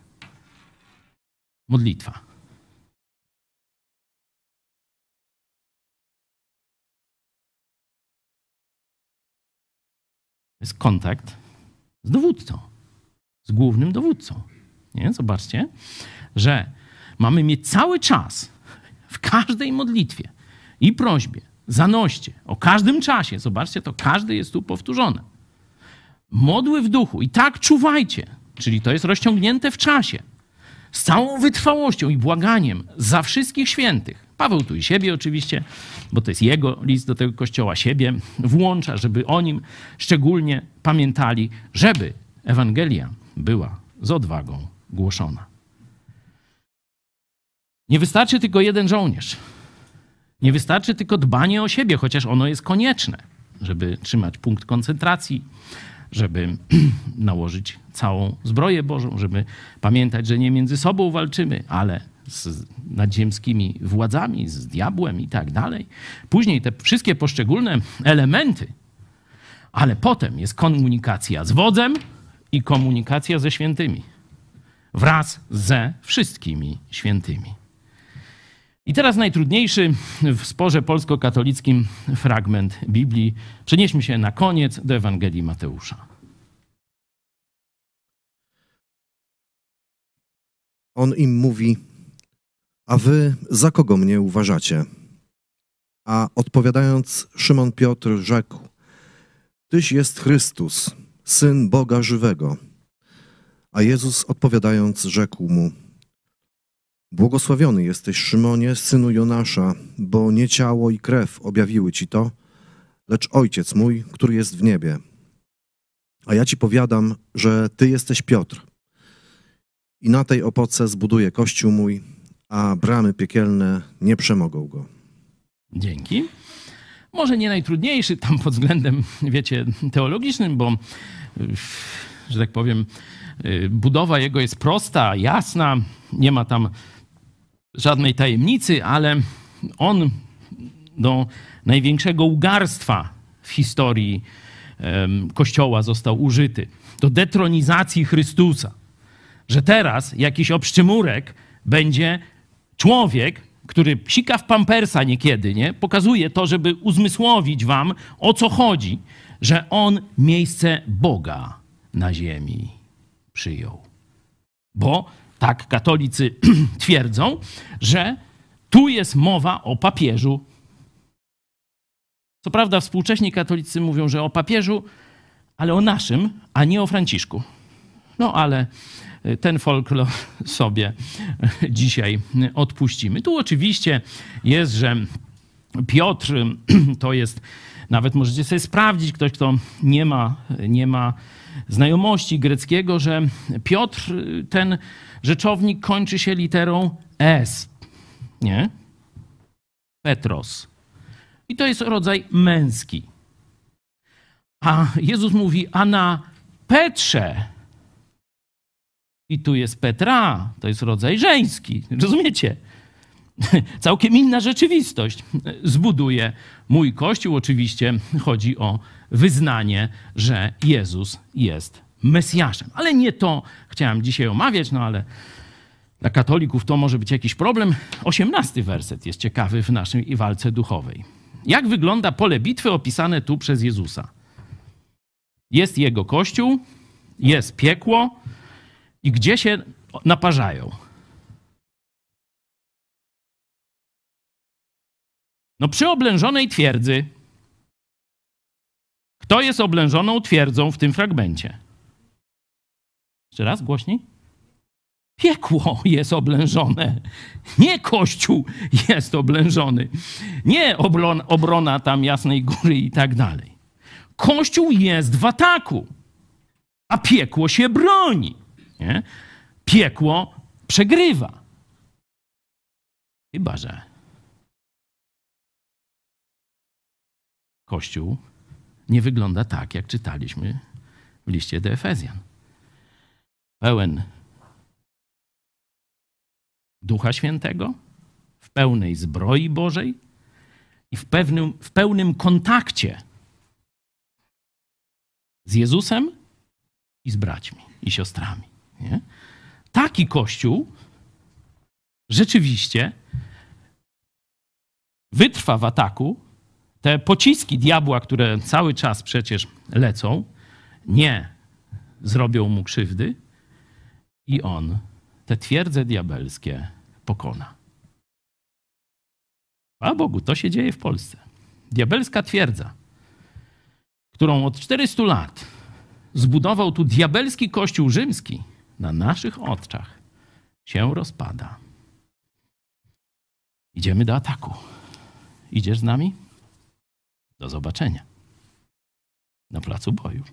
modlitwa? Jest kontakt z dowódcą, z głównym dowódcą. Nie? Zobaczcie, że mamy mieć cały czas w każdej modlitwie i prośbie, zanoście, o każdym czasie, zobaczcie, to każdy jest tu powtórzone. Modły w duchu i tak czuwajcie, czyli to jest rozciągnięte w czasie, z całą wytrwałością i błaganiem za wszystkich świętych. Paweł tu i siebie oczywiście, bo to jest jego list do tego kościoła, siebie włącza, żeby o nim szczególnie pamiętali, żeby Ewangelia była z odwagą głoszona. Nie wystarczy tylko jeden żołnierz. Nie wystarczy tylko dbanie o siebie, chociaż ono jest konieczne, żeby trzymać punkt koncentracji, żeby nałożyć całą zbroję Bożą, żeby pamiętać, że nie między sobą walczymy, ale z nadziemskimi władzami, z diabłem i tak dalej. Później te wszystkie poszczególne elementy, ale potem jest komunikacja z wodzem i komunikacja ze świętymi wraz ze wszystkimi świętymi. I teraz najtrudniejszy w sporze polsko-katolickim fragment Biblii. Przenieśmy się na koniec do Ewangelii Mateusza. On im mówi: A wy za kogo mnie uważacie? A odpowiadając, Szymon Piotr rzekł: Tyś jest Chrystus, syn Boga żywego. A Jezus odpowiadając, rzekł mu: Błogosławiony jesteś, Szymonie, synu Jonasza, bo nie ciało i krew objawiły ci to, lecz ojciec mój, który jest w niebie. A ja ci powiadam, że ty jesteś Piotr. I na tej opoce zbuduję kościół mój, a bramy piekielne nie przemogą go. Dzięki. Może nie najtrudniejszy tam pod względem, wiecie, teologicznym, bo, że tak powiem, budowa jego jest prosta, jasna, nie ma tam żadnej tajemnicy, ale on do największego ugarstwa w historii Kościoła został użyty. Do detronizacji Chrystusa. Że teraz jakiś obszczymurek będzie człowiek, który psika w pampersa niekiedy, nie? Pokazuje to, żeby uzmysłowić wam, o co chodzi, że on miejsce Boga na ziemi przyjął. Bo tak katolicy twierdzą, że tu jest mowa o papieżu. Co prawda, współcześni katolicy mówią, że o papieżu, ale o naszym, a nie o Franciszku. No ale ten folklor sobie dzisiaj odpuścimy. Tu oczywiście jest, że Piotr to jest, nawet możecie sobie sprawdzić, ktoś, kto nie ma, nie ma znajomości greckiego, że Piotr, ten rzeczownik, kończy się literą S. Nie? Petros. I to jest rodzaj męski. A Jezus mówi, a na Petrze. I tu jest Petra, to jest rodzaj żeński. Rozumiecie? Całkiem inna rzeczywistość zbuduje mój Kościół. Oczywiście chodzi o wyznanie, że Jezus jest Mesjaszem. Ale nie to chciałem dzisiaj omawiać, no ale dla katolików to może być jakiś problem. Osiemnasty werset jest ciekawy w naszej walce duchowej. Jak wygląda pole bitwy opisane tu przez Jezusa? Jest jego kościół, jest piekło i gdzie się naparzają? No przy oblężonej twierdzy. Kto jest oblężoną twierdzą w tym fragmencie? Jeszcze raz głośniej. Piekło jest oblężone. Nie Kościół jest oblężony. Nie oblon, obrona tam Jasnej Góry i tak dalej. Kościół jest w ataku, a piekło się broni. Nie? Piekło przegrywa. Chyba, że Kościół nie wygląda tak, jak czytaliśmy w liście do Efezjan. Pełen Ducha Świętego, w pełnej zbroi Bożej i w, pewnym, w pełnym kontakcie z Jezusem i z braćmi i siostrami. Nie? Taki Kościół rzeczywiście wytrwa w ataku. Te pociski diabła, które cały czas przecież lecą, nie zrobią mu krzywdy i on te twierdze diabelskie pokona. A Bogu, to się dzieje w Polsce. Diabelska twierdza, którą od 400 lat zbudował tu diabelski kościół rzymski, na naszych oczach się rozpada. Idziemy do ataku. Idziesz z nami? Do zobaczenia na placu boju.